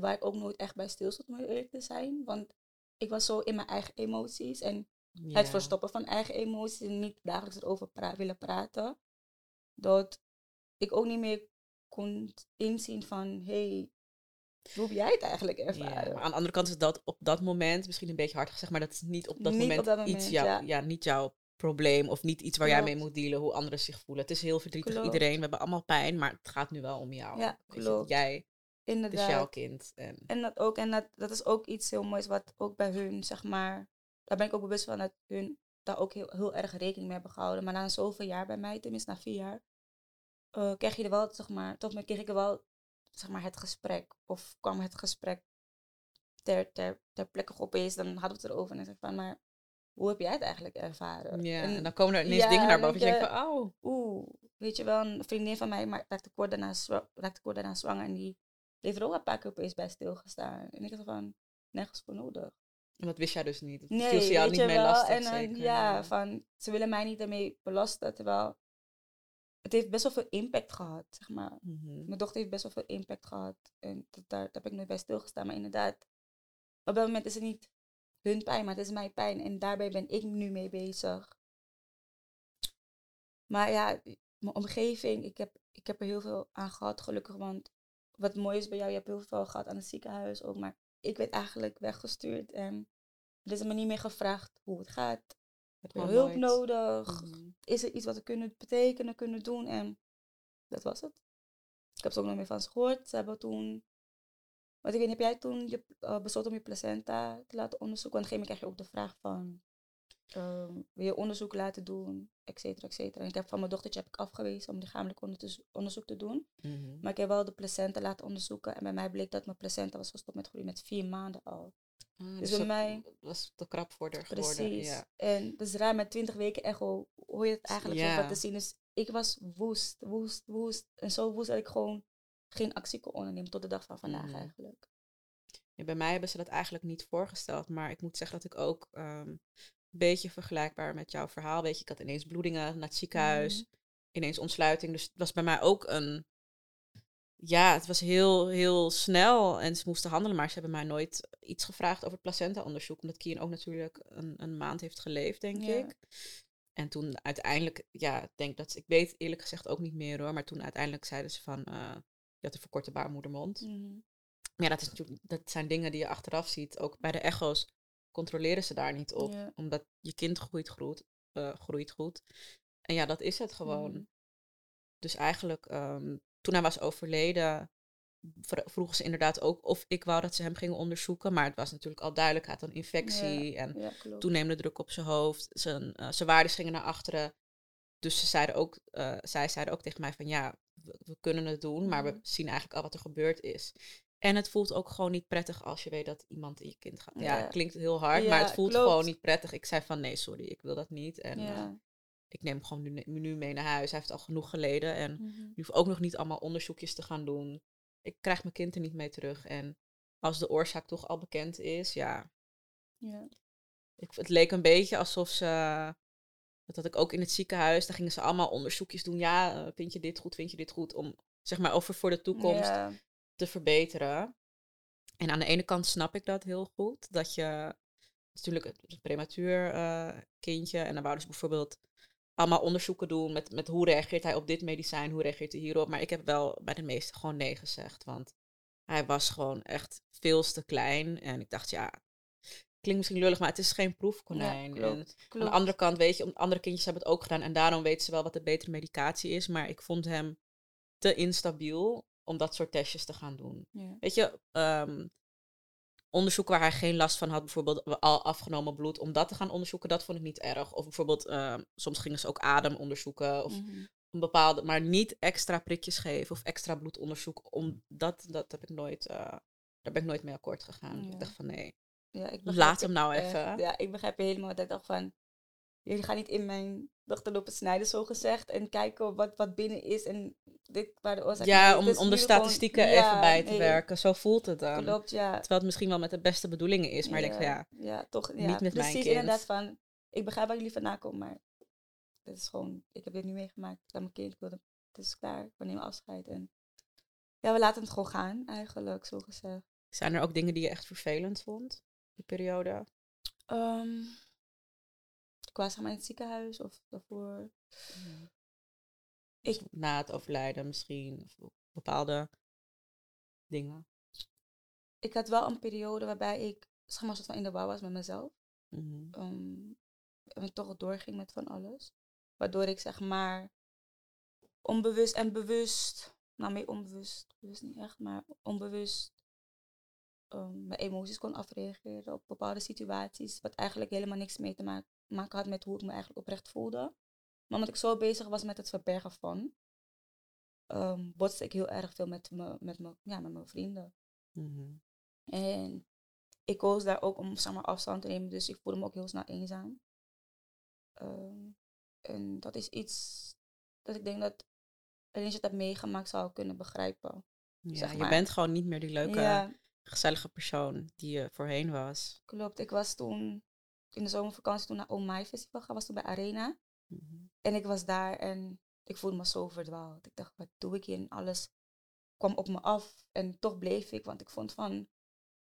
waar ik ook nooit echt bij stilstond, om eerlijk te zijn. Want ik was zo in mijn eigen emoties en het verstoppen van eigen emoties en niet dagelijks erover pra- willen praten. Dat ik ook niet meer kon inzien van, hé, hey, hoe heb jij het eigenlijk Ja, ervaren? maar aan de andere kant is dat op dat moment misschien een beetje hard gezegd, maar dat is niet op dat, Niet moment, op dat iets jou, ja. ja. niet jouw probleem of niet iets waar jij mee moet dealen, hoe anderen zich voelen. Het is heel verdrietig Klopt. iedereen, we hebben allemaal pijn, maar het gaat nu wel om jou. Ja, je, klopt. Jij, het is Inderdaad. jouw kind. En, En dat ook, en dat, dat is ook iets heel moois wat ook bij hun, zeg maar, daar ben ik ook bewust van dat hun daar ook heel, heel erg rekening mee hebben gehouden. Maar na zoveel jaar bij mij, tenminste na vier jaar, eh kreeg je er wel, zeg maar, toch kreeg ik er wel, zeg maar, het gesprek. Of kwam het gesprek ter, ter, ter plekke opeens, dan hadden we het erover en dan zei ik van, maar hoe heb jij het eigenlijk ervaren? ja, En en dan komen er ineens ja, dingen naar boven. Je denk denkt van, oh, oeh, weet je wel, een vriendin van mij maar raakte kort daarna, raakte kort daarna zwanger en die heeft er ook een paar keer opeens bij stilgestaan. En ik dacht van, nergens voor nodig. en dat wist jij dus niet. Dat Nee, viel ze jou niet mee lastig, en zeker. ja, van, ze willen mij niet ermee belasten, terwijl het heeft best wel veel impact gehad, zeg maar. Mhm. Mijn dochter heeft best wel veel impact gehad en dat, daar, daar heb ik nooit bij stilgestaan. Maar inderdaad, op dat moment is het niet hun pijn, maar het is mijn pijn. En daarbij ben ik nu mee bezig. Maar ja, mijn omgeving, ik heb, ik heb er heel veel aan gehad, gelukkig. Want wat mooi is bij jou, je hebt heel veel gehad aan het ziekenhuis ook. Maar ik werd eigenlijk weggestuurd en er is me niet meer gevraagd hoe het gaat. Heb je Oh, hulp nooit. nodig? Mhm. Is er iets wat we kunnen betekenen, kunnen doen? En dat was het. Ik heb ze ook nog meer van ze gehoord. Ze hebben toen... Want ik weet niet, heb jij toen je, eh, besloten om je placenta te laten onderzoeken? Want op een gegeven moment krijg je ook de vraag van... ehm, wil je onderzoek laten doen? Et cetera, et cetera. En ik heb van mijn dochtertje heb ik afgewezen om lichamelijk onderzoek- te doen. Mhm. Maar ik heb wel de placenta laten onderzoeken. En bij mij bleek dat mijn placenta was gestopt met groeien met vier maanden al. Ah, Dus dus bij mij- was te krap voor haar geworden. Precies. Ja. En dus raar met 20 weken echo hoor je het eigenlijk zo te zien. Dus ik was woest, woest, woest. En zo woest dat ik gewoon geen actie kon ondernemen tot de dag van vandaag Mhm. eigenlijk. Ja, bij mij hebben ze dat eigenlijk niet voorgesteld. Maar ik moet zeggen dat ik ook ehm, een beetje vergelijkbaar met jouw verhaal. Weet je, ik had ineens bloedingen naar het ziekenhuis. Mhm. Ineens ontsluiting. Dus het was bij mij ook een... Ja, het was heel, heel snel en ze moesten handelen. Maar ze hebben mij nooit iets gevraagd over het placenta-onderzoek. Omdat Kien ook natuurlijk een, een maand heeft geleefd, denk Ja. ik. En toen uiteindelijk, ja, ik denk dat... Ik weet eerlijk gezegd ook niet meer hoor. Maar toen uiteindelijk zeiden ze van... eh, je had een verkorte baarmoedermond. Mhm. Maar ja, dat, is natuurlijk, dat zijn dingen die je achteraf ziet. Ook bij de echo's controleren ze daar niet op. Ja. Omdat je kind groeit goed, eh, groeit goed. En ja, dat is het gewoon. Mhm. Dus eigenlijk, ehm, toen hij was overleden, vr- vroegen ze inderdaad ook of ik wou dat ze hem gingen onderzoeken. Maar het was natuurlijk al duidelijk, hij had een infectie en Ja, toenemende druk op zijn hoofd. Zijn, eh, zijn waarden gingen naar achteren. Dus ze zeiden ook, eh, zij zeiden ook tegen mij van ja, we, we kunnen het doen, maar we Mhm. zien eigenlijk al wat er gebeurd is. En het voelt ook gewoon niet prettig als je weet dat iemand in je kind gaat. Ja, klinkt heel hard, Ja, maar het voelt klopt. gewoon niet prettig. Ik zei van nee, sorry, ik wil dat niet. En eh, ja. Ik neem hem gewoon nu, nu mee naar huis. Hij heeft al genoeg geleden en je hoeft ook nog niet allemaal onderzoekjes te gaan doen. Ik krijg mijn kind er niet mee terug. En als de oorzaak toch al bekend is, ja, ja. ik, het leek een beetje alsof ze. Dat had ik ook in het ziekenhuis. Daar gingen ze allemaal onderzoekjes doen. Ja, eh, vind je dit goed? Vind je dit goed? Om zeg maar over voor de toekomst Ja. te verbeteren. En aan de ene kant snap ik dat heel goed. Dat je natuurlijk het prematuur eh, kindje. En dan wouden ze bijvoorbeeld allemaal onderzoeken doen met, met hoe reageert hij op dit medicijn, hoe reageert hij hierop. Maar ik heb wel bij de meeste gewoon nee gezegd. Want hij was gewoon echt veel te klein. En ik dacht, ja, klinkt misschien lullig, maar het is geen proefkonijn. Ja, en klopt, aan de andere kant, weet je, andere kindjes hebben het ook gedaan. En daarom weten ze wel wat de betere medicatie is. Maar ik vond hem te instabiel om dat soort testjes te gaan doen. Ja. Weet je, ehm, onderzoek waar hij geen last van had, bijvoorbeeld al afgenomen bloed, om dat te gaan onderzoeken, dat vond ik niet erg. Of bijvoorbeeld, ehm, soms gingen ze ook adem onderzoeken, of Mhm. een bepaalde, maar niet extra prikjes geven of extra bloedonderzoek. Om dat, dat heb ik nooit, eh, daar ben ik nooit mee akkoord gegaan. Ja. Ik dacht van nee, Ja, ik laat hem nou even. Ja, ik begrijp je helemaal. Dat ik dacht van, jullie gaan niet in mijn dochter lopen snijden, zo gezegd. En kijken wat, wat binnen is en dit waar de oorzaak Ja, Nee, om, is om de gewoon- statistieken Ja, even bij te nee, werken. Zo voelt het dan. Klopt, ja. Terwijl het misschien wel met de beste bedoelingen is, maar ik denk ja, Ja, toch. Ja, niet met mijn precies, kind. inderdaad van, ik begrijp waar jullie vandaan komen, maar dit is gewoon, ik heb dit nu meegemaakt. Ik heb mijn kind, wilde, het is klaar, we nemen afscheid. En ja, we laten het gewoon gaan, eigenlijk, zo gezegd. Zijn er ook dingen die je echt vervelend vond, die periode? Ehm qua zeg maar in het ziekenhuis of daarvoor. Ik, Na het overlijden misschien, of bepaalde dingen. Ik had wel een periode waarbij ik zeg maar soort van in de war was met mezelf. Mm en toch doorging met van alles. Waardoor ik zeg maar onbewust en bewust, nou meer onbewust, bewust niet echt, maar onbewust um, mijn emoties kon afreageren op bepaalde situaties. Wat eigenlijk helemaal niks mee te maken, maken had met hoe ik me eigenlijk oprecht voelde. Maar omdat ik zo bezig was met het verbergen van, um, botste ik heel erg veel met, me, met, me, ja, met mijn vrienden. Mhm. En ik koos daar ook om zeg maar, afstand te nemen, dus ik voelde me ook heel snel eenzaam. Ehm, en dat is iets dat ik denk dat alleen je dat meegemaakt zou kunnen begrijpen. Ja, zeg maar. je bent gewoon niet meer die leuke, gezellige persoon die je voorheen was. Klopt, ik was toen in de zomervakantie toen naar Oh My Festival gaan, was toen bij Arena. Mhm. En ik was daar en ik voelde me zo verdwaald. Ik dacht, wat doe ik hier? En alles kwam op me af en toch bleef ik, want ik vond van,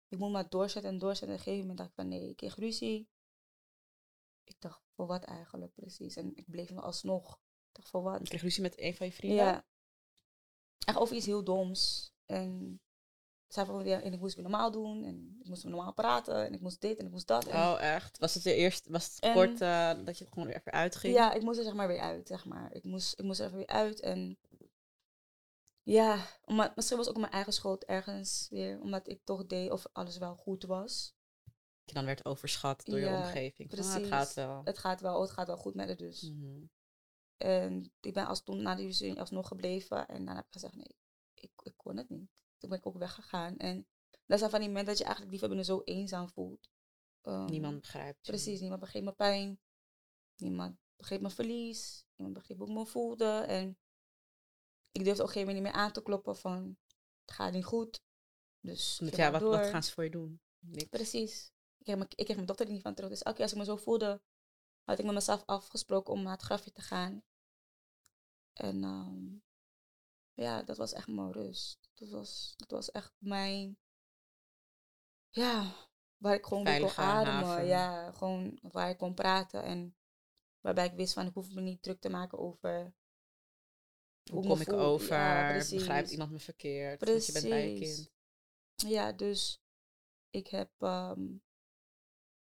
ik moet maar doorzetten en doorzetten. En op een gegeven moment dacht ik van, nee, ik kreeg ruzie. Ik dacht, voor wat eigenlijk precies? En ik bleef nog alsnog. Ik dacht, voor wat? Je kreeg ruzie met een van je vrienden? Ja. Echt over iets heel doms. En van, ja, en ik moest weer normaal doen. En ik moest normaal praten. En ik moest dit en ik moest dat. En oh, echt? Was het eerst, was het kort uh, dat je gewoon weer even uitging? Ja, ik moest er zeg maar weer uit, zeg maar. Ik moest, ik moest er even weer uit. En ja, omdat, misschien was ook mijn eigen schuld ergens weer. Omdat ik toch deed of alles wel goed was. Je dan werd overschat door je omgeving. Precies. Ah, het gaat wel. Het gaat wel, het gaat wel goed met het dus. Mm En ik ben als toen na die ruzie alsnog gebleven. En dan heb ik gezegd, nee, ik, ik kon het niet. Toen ben ik ook weggegaan. En dat zijn van die momenten dat je eigenlijk liever binnen zo eenzaam voelt. Um, niemand begrijpt. Precies, niemand begreep mijn pijn. Niemand begreep mijn verlies. Niemand begreep hoe ik me voelde. En ik durfde op een gegeven moment niet meer aan te kloppen van het gaat niet goed. Dus ja, wat, wat, gaan ze voor je doen? Niks. Precies. Ik kreeg, mijn, ik mijn dochter er niet van terug. Dus elke keer als ik me zo voelde, had ik met mezelf afgesproken om naar het grafje te gaan. En um, ja, dat was echt mijn rust. Dat was, dat was echt mijn, ja, waar ik gewoon kon ademen. Ja, gewoon waar ik kon praten. En waarbij ik wist van, ik hoef me niet druk te maken over... Hoe, kom ik over? Ja, Begrijpt iemand me verkeerd? Precies. je bent bij je kind. Ja, dus ik heb um,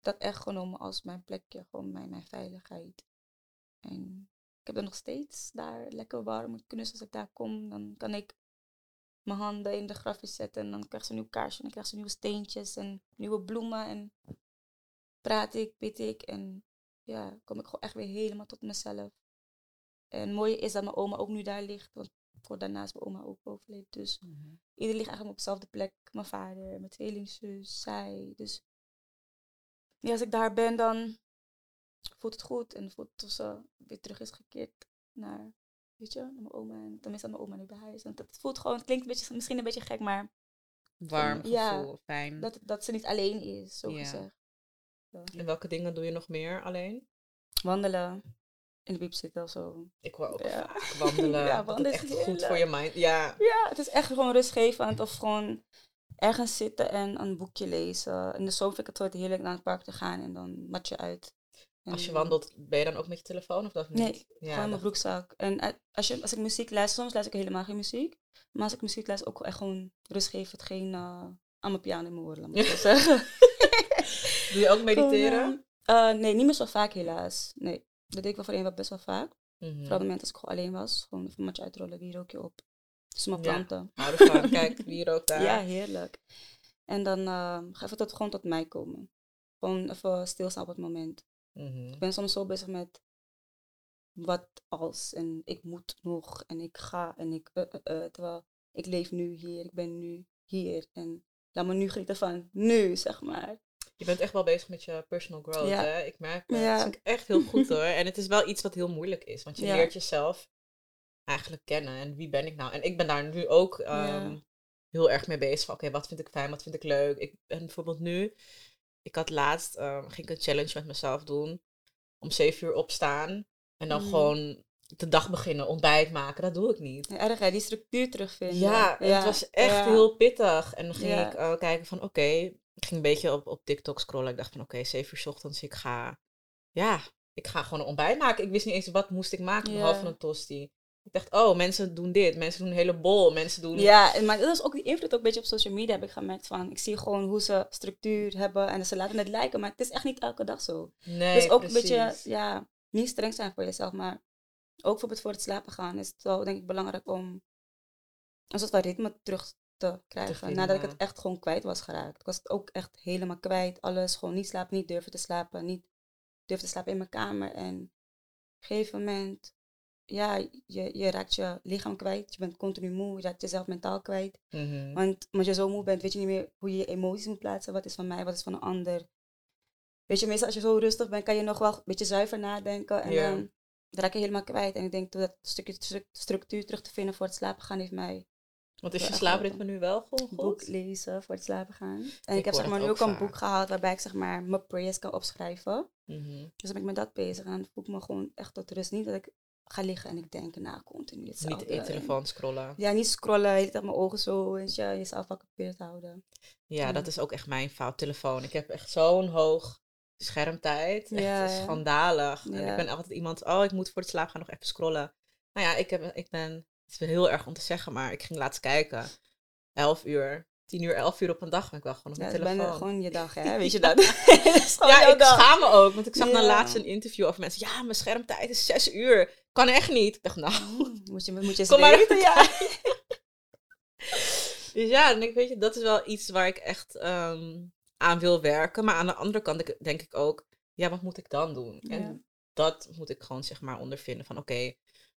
dat echt genomen als mijn plekje. Gewoon mijn, mijn veiligheid. En ik heb er nog steeds daar lekker warm kunnen. Als ik daar kom, dan kan ik mijn handen in de grafjes zetten. En dan krijg ze een nieuw kaarsje. En dan krijg ze nieuwe steentjes en nieuwe bloemen. En praat ik, bid ik. En ja, kom ik gewoon echt weer helemaal tot mezelf. En het mooie is dat mijn oma ook nu daar ligt. Want voor daarna is mijn oma ook overleden. Dus mm -hmm. iedereen ligt eigenlijk op dezelfde plek. Mijn vader, mijn tweelingzus, zij. Dus ja, als ik daar ben, dan voelt het goed. En voelt het alsof ze weer terug is gekeerd naar, weet je, naar mijn oma. En tenminste aan mijn oma nu bij huis. En het voelt gewoon, het klinkt een beetje, misschien een beetje gek, maar... Warm gevoel, ja, fijn. Dat, dat ze niet alleen is, zo gezegd. En welke dingen doe je nog meer alleen? Wandelen. In de biep zitten of zo. Ik wil ook ja. wandelen. ja, wandelen is echt goed voor je mind. Ja. ja, het is echt gewoon rustgevend. Of gewoon ergens zitten en een boekje lezen. In de zomer vind ik het altijd heerlijk naar het park te gaan en dan mat je uit. Als je wandelt, ben je dan ook met je telefoon of dat niet? Nee, ja, gewoon mijn broekzak. En eh, als, je, als ik muziek luister, soms luister ik helemaal geen muziek. Maar als ik muziek luister, ook echt gewoon rust geven. Het geen uh, aan mijn piano in mijn oren, laat me zeggen. Doe je ook mediteren? uh, nee, niet meer zo vaak helaas. Nee, dat deed ik wel voor een wat best wel vaak. Mm -hmm. Vooral op moment als ik gewoon alleen was. Gewoon even een matje uitrollen, wie rook je op. Dus mijn planten. Ja, ervan. Kijk, wie rookt daar. Ja, heerlijk. En dan uh, ga even tot, gewoon tot mij komen. Gewoon even stilstaan op het moment. Mhm. Ik ben soms zo bezig met wat als en ik moet nog en ik ga en ik, uh, uh, terwijl ik leef nu hier, ik ben nu hier en laat me nu genieten van nu, zeg maar. Je bent echt wel bezig met je personal growth, hè? Ik merk het. Ja. Dat is echt heel goed hoor. En het is wel iets wat heel moeilijk is, want je leert jezelf eigenlijk kennen en wie ben ik nou? En ik ben daar nu ook um, heel erg mee bezig. Oké, wat vind ik fijn, wat vind ik leuk? Ik ben bijvoorbeeld nu ik had laatst, um, ging ik een challenge met mezelf doen. Om zeven uur opstaan. En dan mm. gewoon de dag beginnen, ontbijt maken, dat doe ik niet. Ja, erg hè, die structuur terugvinden. Ja, het was echt ja. heel pittig. En dan ging ik eh, kijken van, oké, ik ging een beetje op, op TikTok scrollen. Ik dacht van, oké, zeven uur 's ochtends, ik ga, ja, ik ga gewoon een ontbijt maken. Ik wist niet eens wat moest ik maken, behalve een tosti. Ik dacht, oh, mensen doen dit, mensen doen een hele bol, mensen doen... Ja, en maar dat is ook die invloed ook een beetje op social media heb ik gemerkt van. Ik zie gewoon hoe ze structuur hebben en ze laten het lijken, maar het is echt niet elke dag zo. Nee, dus ook precies. een beetje, ja, niet streng zijn voor jezelf, maar ook bijvoorbeeld voor het slapen gaan is het wel denk ik belangrijk om een soort van ritme terug te krijgen. vinden, Nadat ik het echt gewoon kwijt was geraakt. Ik was het ook echt helemaal kwijt. Alles, gewoon niet slapen, niet durven te slapen, niet durven te slapen in mijn kamer. En op een gegeven moment, ja, je, je raakt je lichaam kwijt. Je bent continu moe, je raakt jezelf mentaal kwijt. Mhm. Want als je zo moe bent, weet je niet meer hoe je je emoties moet plaatsen. Wat is van mij, wat is van een ander. Weet je, meestal als je zo rustig bent, kan je nog wel een beetje zuiver nadenken. En Ja. dan raak je helemaal kwijt. En ik denk dat stukje stru- structuur terug te vinden voor het slapen gaan heeft mij Want is je slaapritme nu wel gewoon een boek goed? lezen voor het slapen gaan. En Ik ik, heb zeg maar nu ook ook een boek gehaald waarbij ik zeg maar mijn prayers kan opschrijven. Mhm. Dus dan ben ik met dat bezig en dan voel ik me gewoon echt tot rust. Niet dat ik ga liggen en ik denk, nou, continu Niet in je telefoon scrollen. Ja, niet scrollen, de hele tijd mijn ogen zo, weet je, jezelf geoccupeerd houden. Ja, Ja. dat is ook echt mijn fout. Telefoon. Ik heb echt zo'n hoog schermtijd. Echt Ja. schandalig. En ik ben altijd iemand, oh, ik moet voor het slaap gaan nog even scrollen. Nou ja, ik, heb, ik ben, het is heel erg om te zeggen, maar ik ging laatst kijken. 11 uur, 10 uur, 11 uur op een dag ben ik wel gewoon op Ja, mijn dat is bijna telefoon. gewoon je dag, hè? Weet je dat? Ja, ik dag. schaam me ook, want ik zag dan Ja. laatst een interview over mensen. Ja, mijn schermtijd is 6 uur. Kan echt niet. Ik dacht, nou, Mm, Moet je, moet je eens Kom maar weten, ja. Dus ja, dan denk ik, weet je, dat is wel iets waar ik echt ehm, aan wil werken. Maar aan de andere kant denk- ik ook, ja, wat moet ik dan doen? Ja. En dat moet ik gewoon zeg maar ondervinden van, oké,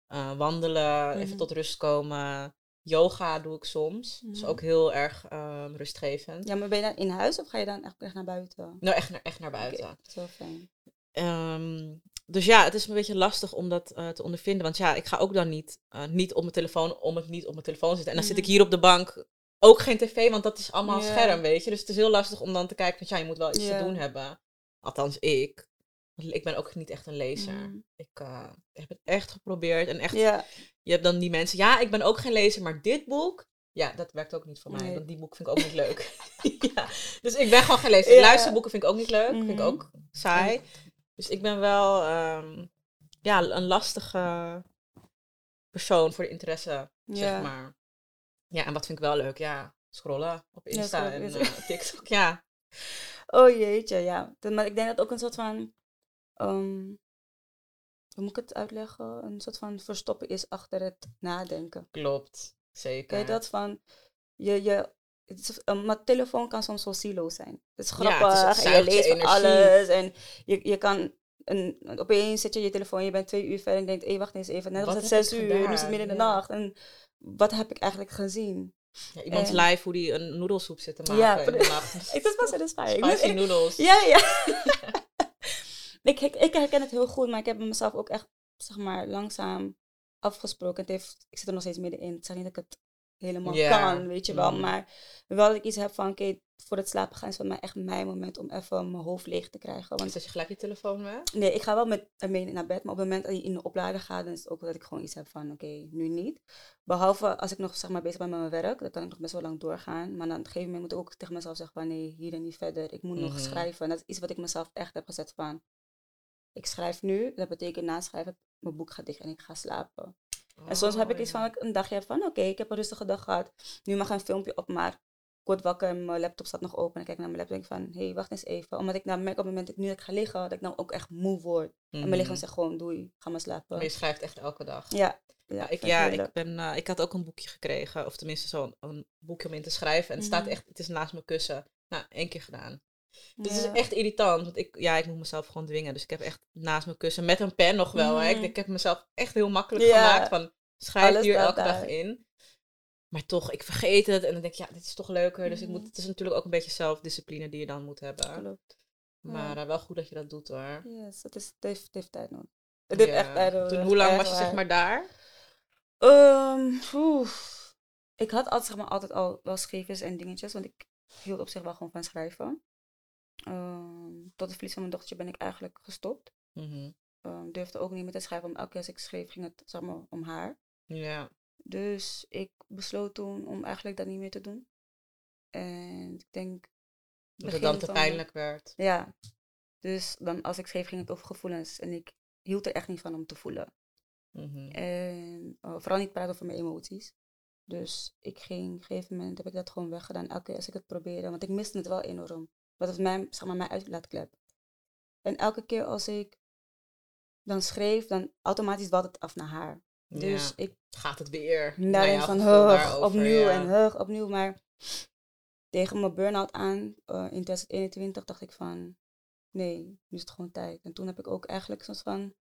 eh, wandelen, even Mhm. tot rust komen. Yoga doe ik soms. Dat is Mhm. ook heel erg ehm, rustgevend. Ja, maar ben je dan in huis of ga je dan echt, echt naar buiten? Nou, echt naar, echt naar buiten. Oké, dat is wel fijn. Ehm, dus ja, het is een beetje lastig om dat eh, te ondervinden. Want ja, ik ga ook dan niet, eh, niet op mijn telefoon om het niet op mijn telefoon te zitten. En dan zit ik Mhm. hier op de bank ook geen tv, want dat is allemaal scherm, weet je. Dus het is heel lastig om dan te kijken van ja, je moet wel iets te doen hebben. Althans, ik. Ik ben ook niet echt een lezer. Mhm. Ik eh, heb het echt geprobeerd. En echt, je hebt dan die mensen, ja, ik ben ook geen lezer, maar dit boek, ja, dat werkt ook niet voor mij. Nee. Want die boek vind ik ook niet leuk. ja. Dus ik ben gewoon geen lezer. Luisterboeken vind ik ook niet leuk. Vind ik Mhm. ook saai. Dus ik ben wel ehm, ja, een lastige persoon voor de interesse, Ja. zeg maar. Ja, en wat vind ik wel leuk? Ja, scrollen op Ja, Insta scrollen, en eh, TikTok. Ja, Oh jeetje, ja. Maar ik denk dat ook een soort van. Ehm, hoe moet ik het uitleggen? Een soort van verstoppen is achter het nadenken. klopt. Zeker. Je dat van. Je, je, het is, een maar telefoon kan soms zo silo zijn. Het is Ja, het is- grappig en je leest van alles. En je, je kan. Een, opeens zet je je telefoon, je bent twee uur verder en denkt, hé, wacht eens even. Net was het zes uur, nu is het midden in de Ja. nacht. En wat heb ik eigenlijk gezien? Ja, iemands en- live hoe die een noedelsoep zit te maken Ja, in de nacht. Ik, dat was satisfying. Spicy noodles. Ja, ja. ik, ik, ik herken het heel goed, maar ik heb mezelf ook echt, zeg maar, langzaam afgesproken. Het heeft, ik zit er nog steeds middenin. Ik zeg niet dat ik het helemaal kan, weet je wel. Mhm. Maar wel dat ik iets heb van, oké, voor het slapen gaan is voor mij echt mijn moment om even mijn hoofd leeg te krijgen. Want Zet je gelijk je telefoon weg? Nee, ik ga wel met ermee naar bed, maar op het moment dat je in de oplader gaat, dan is het ook dat ik gewoon iets heb van, oké, nu niet. Behalve als ik nog zeg maar bezig ben met mijn werk, dan kan ik nog best wel lang doorgaan. Maar dan op een gegeven moment moet ik ook tegen mezelf zeggen van, nee, hier en niet verder. Ik moet nog Mhm. schrijven. En dat is iets wat ik mezelf echt heb gezet van, ik schrijf nu, dat betekent na schrijven, mijn boek gaat dicht en ik ga slapen. En soms heb ik Oh, iets van, een dagje van, oké, ik heb een rustige dag gehad. Nu mag een filmpje op, maar ik word wakker, mijn laptop staat nog open. En ik kijk naar mijn laptop en denk van, hé, hey, wacht eens even. Omdat ik nou merk op het moment dat ik nu ik ga liggen, dat ik nou ook echt moe word. En mijn lichaam Mhm. zegt gewoon, doei, ga maar slapen. Maar je schrijft echt elke dag. Ja. Ja, ik, ja, ik, ben, eh, ik had ook een boekje gekregen, of tenminste zo'n een boekje om in te schrijven. En het staat Mhm. echt, het is naast mijn kussen. Nou, één keer gedaan. Dus het is echt irritant, want ik, ja, ik moet mezelf gewoon dwingen. Dus ik heb echt naast mijn kussen, met een pen nog wel. Hè. Ik, ik heb mezelf echt heel makkelijk gemaakt van, schrijf Alles hier elke dag in. Maar toch, ik vergeet het en dan denk ik, ja, dit is toch leuker. Dus ik moet, Mhm. het is natuurlijk ook een beetje zelfdiscipline die je dan moet hebben. Klopt. Maar Ja. eh, wel goed dat je dat doet hoor. Yes, het, is, het, heeft, het heeft tijd nodig. Het heeft Ja. echt tijd nodig. Toen, hoe lang was je zeg maar daar? Oeh. Ik had altijd, zeg maar, altijd al wel schrijvers en dingetjes, want ik hield op zich wel gewoon van schrijven. Ehm, tot het verlies van mijn dochtertje ben ik eigenlijk gestopt. Ehm, durfde ook niet meer te schrijven. Om elke keer als ik schreef, ging het zeg maar, om haar. Ja. Dus ik besloot toen om eigenlijk dat niet meer te doen. En ik denk... Dat het dan te pijnlijk werd. Ja. Dus dan als ik schreef, ging het over gevoelens. En ik hield er echt niet van om te voelen. Mhm. En eh, vooral niet praten over mijn emoties. Dus ik ging, op een gegeven moment heb ik dat gewoon weggedaan. Elke keer als ik het probeerde. Want ik miste het wel enorm. Dat was mijn, zeg maar, mijn uitlaatklep. En elke keer als ik dan schreef, dan automatisch walt het af naar haar. Dus ja. ik Gaat het weer? daar naar denk jouw van hug, opnieuw ja. en hug, opnieuw. Maar tegen mijn burn-out aan eh, in 2021 dacht ik van, nee, nu is het gewoon tijd. En toen heb ik ook eigenlijk zo'n van,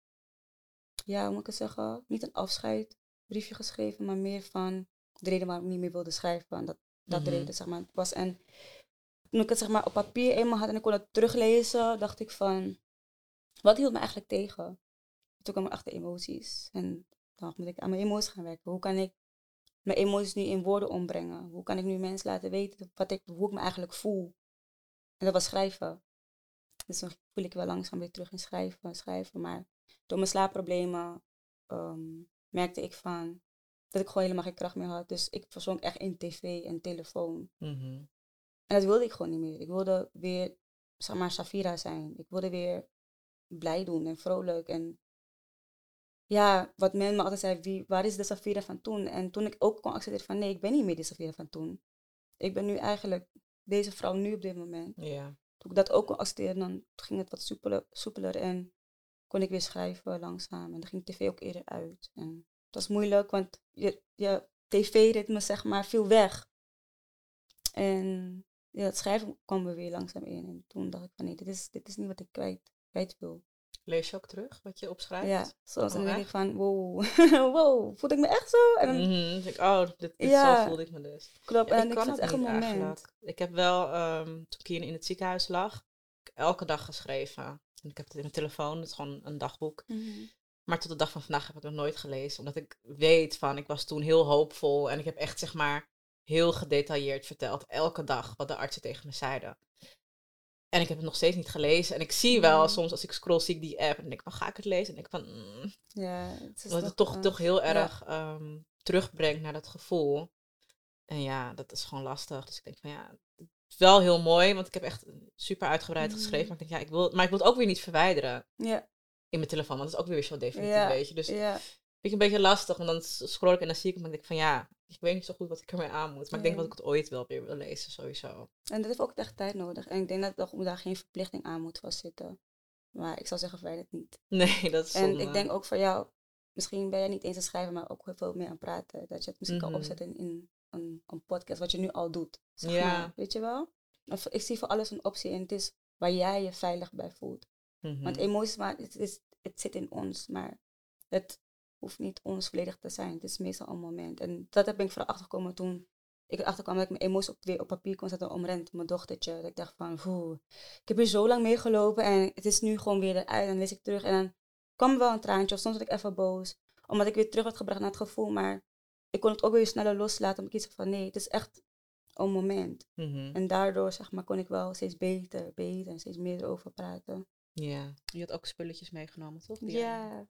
ja, hoe moet ik het zeggen? Niet een afscheidbriefje geschreven, maar meer van de reden waarom ik niet meer wilde schrijven. Dat, dat de Mhm. reden, zeg maar, was. En toen ik het zeg maar op papier eenmaal had en ik kon het teruglezen, dacht ik van, wat hield me eigenlijk tegen? Toen kwam ik achter emoties. En dan moet ik aan mijn emoties gaan werken. Hoe kan ik mijn emoties nu in woorden ombrengen? Hoe kan ik nu mensen laten weten wat ik, hoe ik me eigenlijk voel? En dat was schrijven. Dus dan voel ik wel langzaam weer terug in schrijven, schrijven. Maar door mijn slaapproblemen ehm, merkte ik van dat ik gewoon helemaal geen kracht meer had. Dus ik verzonk echt in tv en telefoon. Mhm. En dat wilde ik gewoon niet meer. Ik wilde weer, zeg maar, Safira zijn. Ik wilde weer blij doen en vrolijk. En ja, wat men me altijd zei, wie, waar is de Safira van toen? En toen ik ook kon accepteren van, nee, ik ben niet meer de Safira van toen. Ik ben nu eigenlijk deze vrouw nu op dit moment. Ja. Toen ik dat ook kon accepteren, dan ging het wat soepeler, soepeler en kon ik weer schrijven langzaam. En dan ging tv ook eerder uit. En het was moeilijk, want je, je tv-ritme, zeg maar, viel weg. En ja, het schrijven kwam er weer langzaam in. En toen dacht ik van nee, dit is, dit is niet wat ik kwijt, kwijt wil. Lees je ook terug wat je opschrijft? Ja, Oh, dan denk ik van wow, wow, voelde ik me echt zo? En dan, Mhm. Denk ik, oh, dit, dit Ja. zo voelde ik me dus. klopt, Ja, en ik kan het echt een niet moment. eigenlijk. Ik heb wel, ehm, toen ik hier in het ziekenhuis lag, elke dag geschreven. En ik heb het in mijn telefoon, het is gewoon een dagboek. Mhm. Maar tot de dag van vandaag heb ik het nog nooit gelezen. Omdat ik weet van, ik was toen heel hoopvol. En ik heb echt, zeg maar, heel gedetailleerd verteld. Elke dag wat de artsen tegen me zeiden. En ik heb het nog steeds niet gelezen. En ik zie wel, Mhm. soms als ik scroll, zie ik die app. En denk ik van, ga ik het lezen? En ik van, mm, Ja, het is dat het toch, eh, toch heel ja. erg ehm, terugbrengt naar dat gevoel. En ja, dat is gewoon lastig. Dus ik denk van, ja, het is wel heel mooi. Want ik heb echt super uitgebreid geschreven. Maar ik denk, ja, ik wil, maar ik wil het ook weer niet verwijderen Ja, in mijn telefoon. Want dat is ook weer zo definitief, Ja, weet je. Dus ja, vind ik een beetje lastig, want dan scroll ik en dan zie ik hem en denk ik van ja, ik weet niet zo goed wat ik ermee aan moet. Maar ik denk dat ik het ooit wel weer wil lezen, sowieso. en dat heeft ook echt tijd nodig. En ik denk dat er- daar geen verplichting aan moet vastzitten. Maar ik zou zeggen, verwijder het niet. Nee, dat is En zonde. ik denk ook voor jou, misschien ben jij niet eens aan het schrijven, maar ook heel veel meer aan praten. Dat je het misschien Mhm. kan opzetten in een, een podcast, wat je nu al doet. Zeg Ja. maar, weet je wel? Of, ik zie voor alles een optie en het is waar jij je veilig bij voelt. Mhm. Want emoties, maar het, is, het zit in ons, maar het hoeft niet ons volledig te zijn. Het is meestal een moment. En dat heb ik vooral achtergekomen toen ik erachter kwam dat ik mijn emoties op, weer op papier kon zetten om Rent, mijn dochtertje. Dat ik dacht van, "Oeh, ik heb hier zo lang mee gelopen en het is nu gewoon weer eruit. En dan lees ik terug en dan kwam er wel een traantje of soms werd ik even boos. Omdat ik weer terug werd gebracht naar het gevoel, maar ik kon het ook weer sneller loslaten. Omdat ik iets van, nee, het is echt een moment. Mhm. En daardoor, zeg maar, kon ik wel steeds beter, beter en steeds meer erover praten. Ja. Je had ook spulletjes meegenomen, toch? Ja.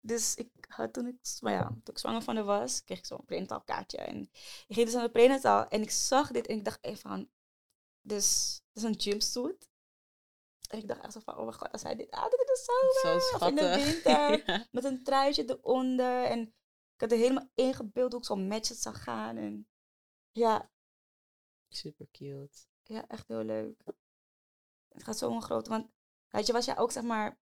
Dus ik had toen ik, maar ja, toen ik zwanger van haar was, kreeg ik zo'n prenatal kaartje. En ik ging dus naar de prenatal en ik zag dit en ik dacht even van, dus, dit is een jumpsuit. En ik dacht echt zo van, oh mijn god, als hij dit aan in de zomer Zo of in de winter. Ja. Met een truitje eronder. En ik had er helemaal ingebeeld hoe ik zo'n match zou gaan. En ja, Super cute. ja, echt heel leuk. Het gaat zo'n grote, want weet je, was jij ook zeg maar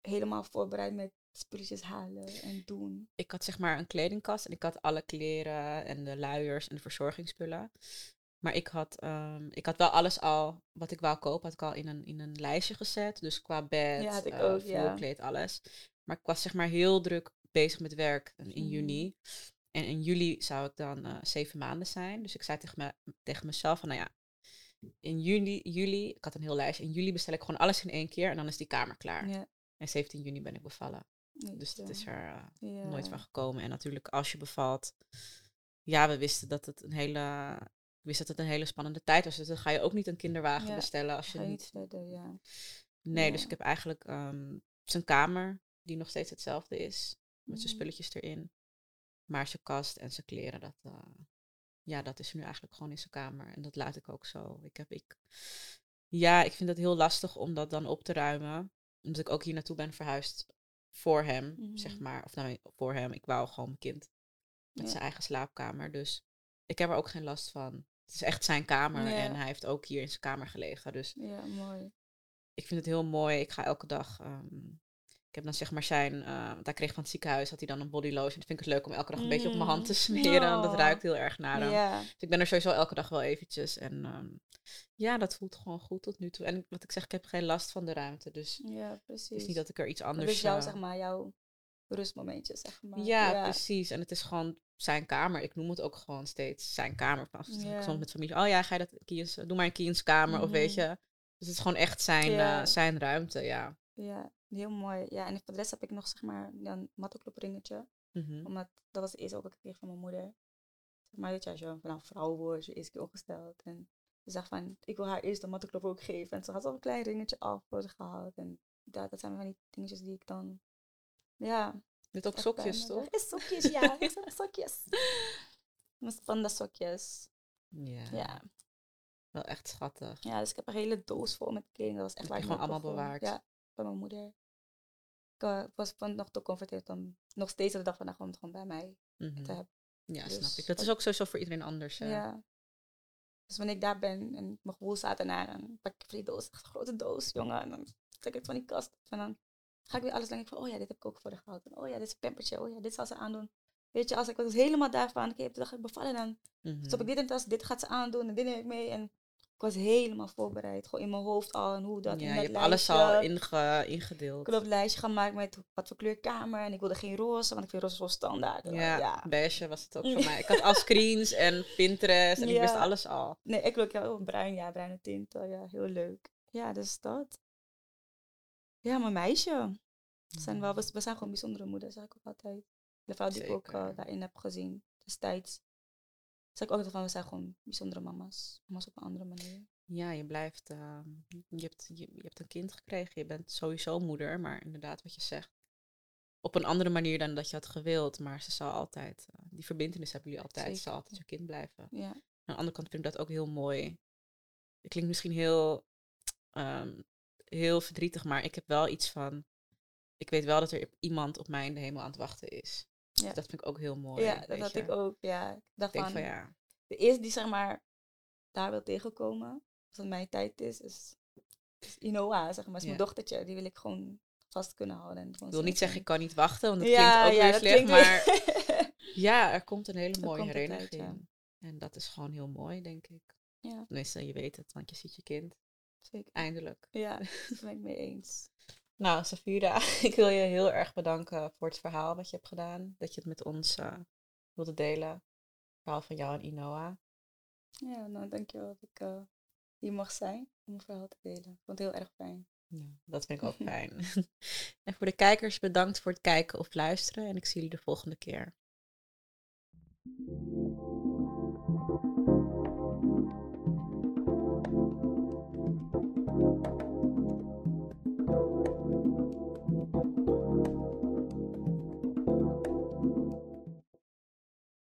helemaal voorbereid met spulletjes halen en doen. Ik had zeg maar een kledingkast en ik had alle kleren en de luiers en de verzorgingsspullen. Maar ik had, ehm, ik had wel alles al wat ik wou kopen, had ik al in een, in een lijstje gezet. Dus qua bed, Ja, ik eh, ook, ja. vloerkleed, alles. Maar ik was zeg maar heel druk bezig met werk in Mhm. juni. En in juli zou ik dan eh, zeven maanden zijn. Dus ik zei tegen, me, tegen mezelf van, nou ja, in juli, juli, ik had een heel lijstje. In juli bestel ik gewoon alles in één keer en dan is die kamer klaar. Ja. En 17 juni ben ik bevallen. Dus dat is er eh, nooit van gekomen. En natuurlijk als je bevalt, ja, we wisten dat het een hele, ik wist dat het een hele spannende tijd was. Dus dan ga je ook niet een kinderwagen Ja, bestellen als je niet. niet verder, ja. Nee, dus ik heb eigenlijk, ehm, zijn kamer, die nog steeds hetzelfde is. Met zijn Mhm. spulletjes erin. Maar zijn kast en zijn kleren, dat, eh, ja, dat is nu eigenlijk gewoon in zijn kamer. En dat laat ik ook zo. Ik heb, ik, ja, ik vind het heel lastig om dat dan op te ruimen. Omdat ik ook hier naartoe ben verhuisd voor hem, zeg Mhm. maar. Of nou, voor hem. Ik wou gewoon mijn kind met Ja. zijn eigen slaapkamer. Dus ik heb er ook geen last van. Het is echt zijn kamer Ja. en hij heeft ook hier in zijn kamer gelegen. Dus Ja, mooi. ik vind het heel mooi. Ik ga elke dag. ehm, ik heb dan zeg maar zijn. eh, want hij kreeg van het ziekenhuis had hij dan een body lotion. Dat vind ik het leuk om elke dag een beetje op mijn hand te Mm. smeren. Dat ruikt heel erg naar hem. Dus ik ben er sowieso elke dag wel eventjes. En ehm, ja, dat voelt gewoon goed tot nu toe. En wat ik zeg, ik heb geen last van de ruimte. Dus ja, het precies. is niet dat ik er iets anders. is jouw, eh, zeg maar, jouw rustmomentje, zeg maar. ja, precies. En het is gewoon zijn kamer. Ik noem het ook gewoon steeds zijn kamer. Ik Ja. soms met familie, oh ja, ga je dat Kien's, doe maar in Kien's kamer. Of weet Mhm. je. Dus het is gewoon echt zijn, eh, zijn ruimte, ja. Ja, heel mooi. Ja, en voor de rest heb ik nog, zeg maar, een mattenclub ringetje. Mhm. Omdat, dat was eerst ook wat ik kreeg van mijn moeder. Zeg maar, weet je, als je een nou, vrouw wordt, je eerste keer ongesteld. En ze zegt van, ik wil haar eerst de mattenclub ook geven. En ze had al een klein ringetje af voor ze gehaald. En dat, dat zijn van die dingetjes die ik dan, ja. Dit ook sokjes, toch? Is sokjes, ja. Sokjes. Mijn panda sokjes. Ja. Ja. Wel echt schattig. Ja, dus ik heb een hele doos vol met kleding. Dat was echt waar ik gewoon allemaal bewaard? Ja, bij mijn moeder. Ik eh, was van nog te comfortabel om nog steeds de dag van vandaag om het gewoon bij mij te hebben. Ja, snap Dus ik. Dat is ook sowieso voor iedereen anders. hè. Ja. Dus wanneer ik daar ben en mijn gevoel staat ernaar, dan pak ik van die doos, echt een grote doos, jongen. En dan trek ik het van die kast. En dan ga ik weer alles denken van, oh ja, dit heb ik ook voor de gehad. En oh ja, dit is een pampertje. Oh ja, dit zal ze aandoen. Weet je, als ik was helemaal daarvan, ik heb de dag bevallen, dan Mhm. stop ik dit in de tas, dit gaat ze aandoen en dit neem ik mee. En ik was helemaal voorbereid, gewoon in mijn hoofd al en hoe dat ja, in je dat hebt alles al inge, ingedeeld. Ik heb een lijstje gemaakt met wat voor kleurkamer en ik wilde geen roze, want ik vind roze zo standaard. Ja, ja. beige was het ook voor mij. Ik had al screens en Pinterest en ik wist alles al. Nee, ik wil ook heel bruin, ja, bruine tinten, ja, heel leuk. Ja, dus dat. Ja, mijn meisje. We zijn, wel, we, zijn gewoon bijzondere moeders, zeg ik ook altijd. De vrouw die ik ook eh, daarin heb gezien, destijds. Zeg ik ook altijd van, we zijn gewoon bijzondere mama's. Mama's op een andere manier. Ja, je blijft. ehm, je, hebt, je, je hebt een kind gekregen, je bent sowieso moeder, maar inderdaad, wat je zegt. Op een andere manier dan dat je had gewild, maar ze zal altijd. eh, die verbindenis hebben jullie altijd. Ze zal altijd je kind blijven. Ja, Aan de andere kant vind ik dat ook heel mooi. Het klinkt misschien heel, ehm, heel verdrietig, maar ik heb wel iets van. Ik weet wel dat er iemand op mij in de hemel aan het wachten is. Ja. Dus dat vind ik ook heel mooi. ja dat had je. ik ook. Ja, ik dacht Ik van, van ja, de eerste die zeg maar daar wil tegenkomen, als het mijn tijd is, is, is Inoa, zeg maar, is mijn Ja. dochtertje. Die wil ik gewoon vast kunnen houden. En ik wil niet zeggen ik kan niet wachten, want dat ja, klinkt ook ja, weer slecht. Maar weer- ja, er komt een hele mooie herinnering. En dat is gewoon heel mooi, denk ik. Ja. Tenminste, je weet het, want je ziet je kind. Zeker. Eindelijk. Ja, daar ben ik mee eens. Nou, Safira, ik wil je heel erg bedanken voor het verhaal wat je hebt gedaan. Dat je het met ons eh, wilde delen. Het verhaal van jou en Inoa. Ja, nou dankjewel dat ik eh, hier mag zijn om mijn verhaal te delen. Ik vond het heel erg fijn. Ja, dat vind ik ook fijn. en voor de kijkers, bedankt voor het kijken of luisteren. En ik zie jullie de volgende keer.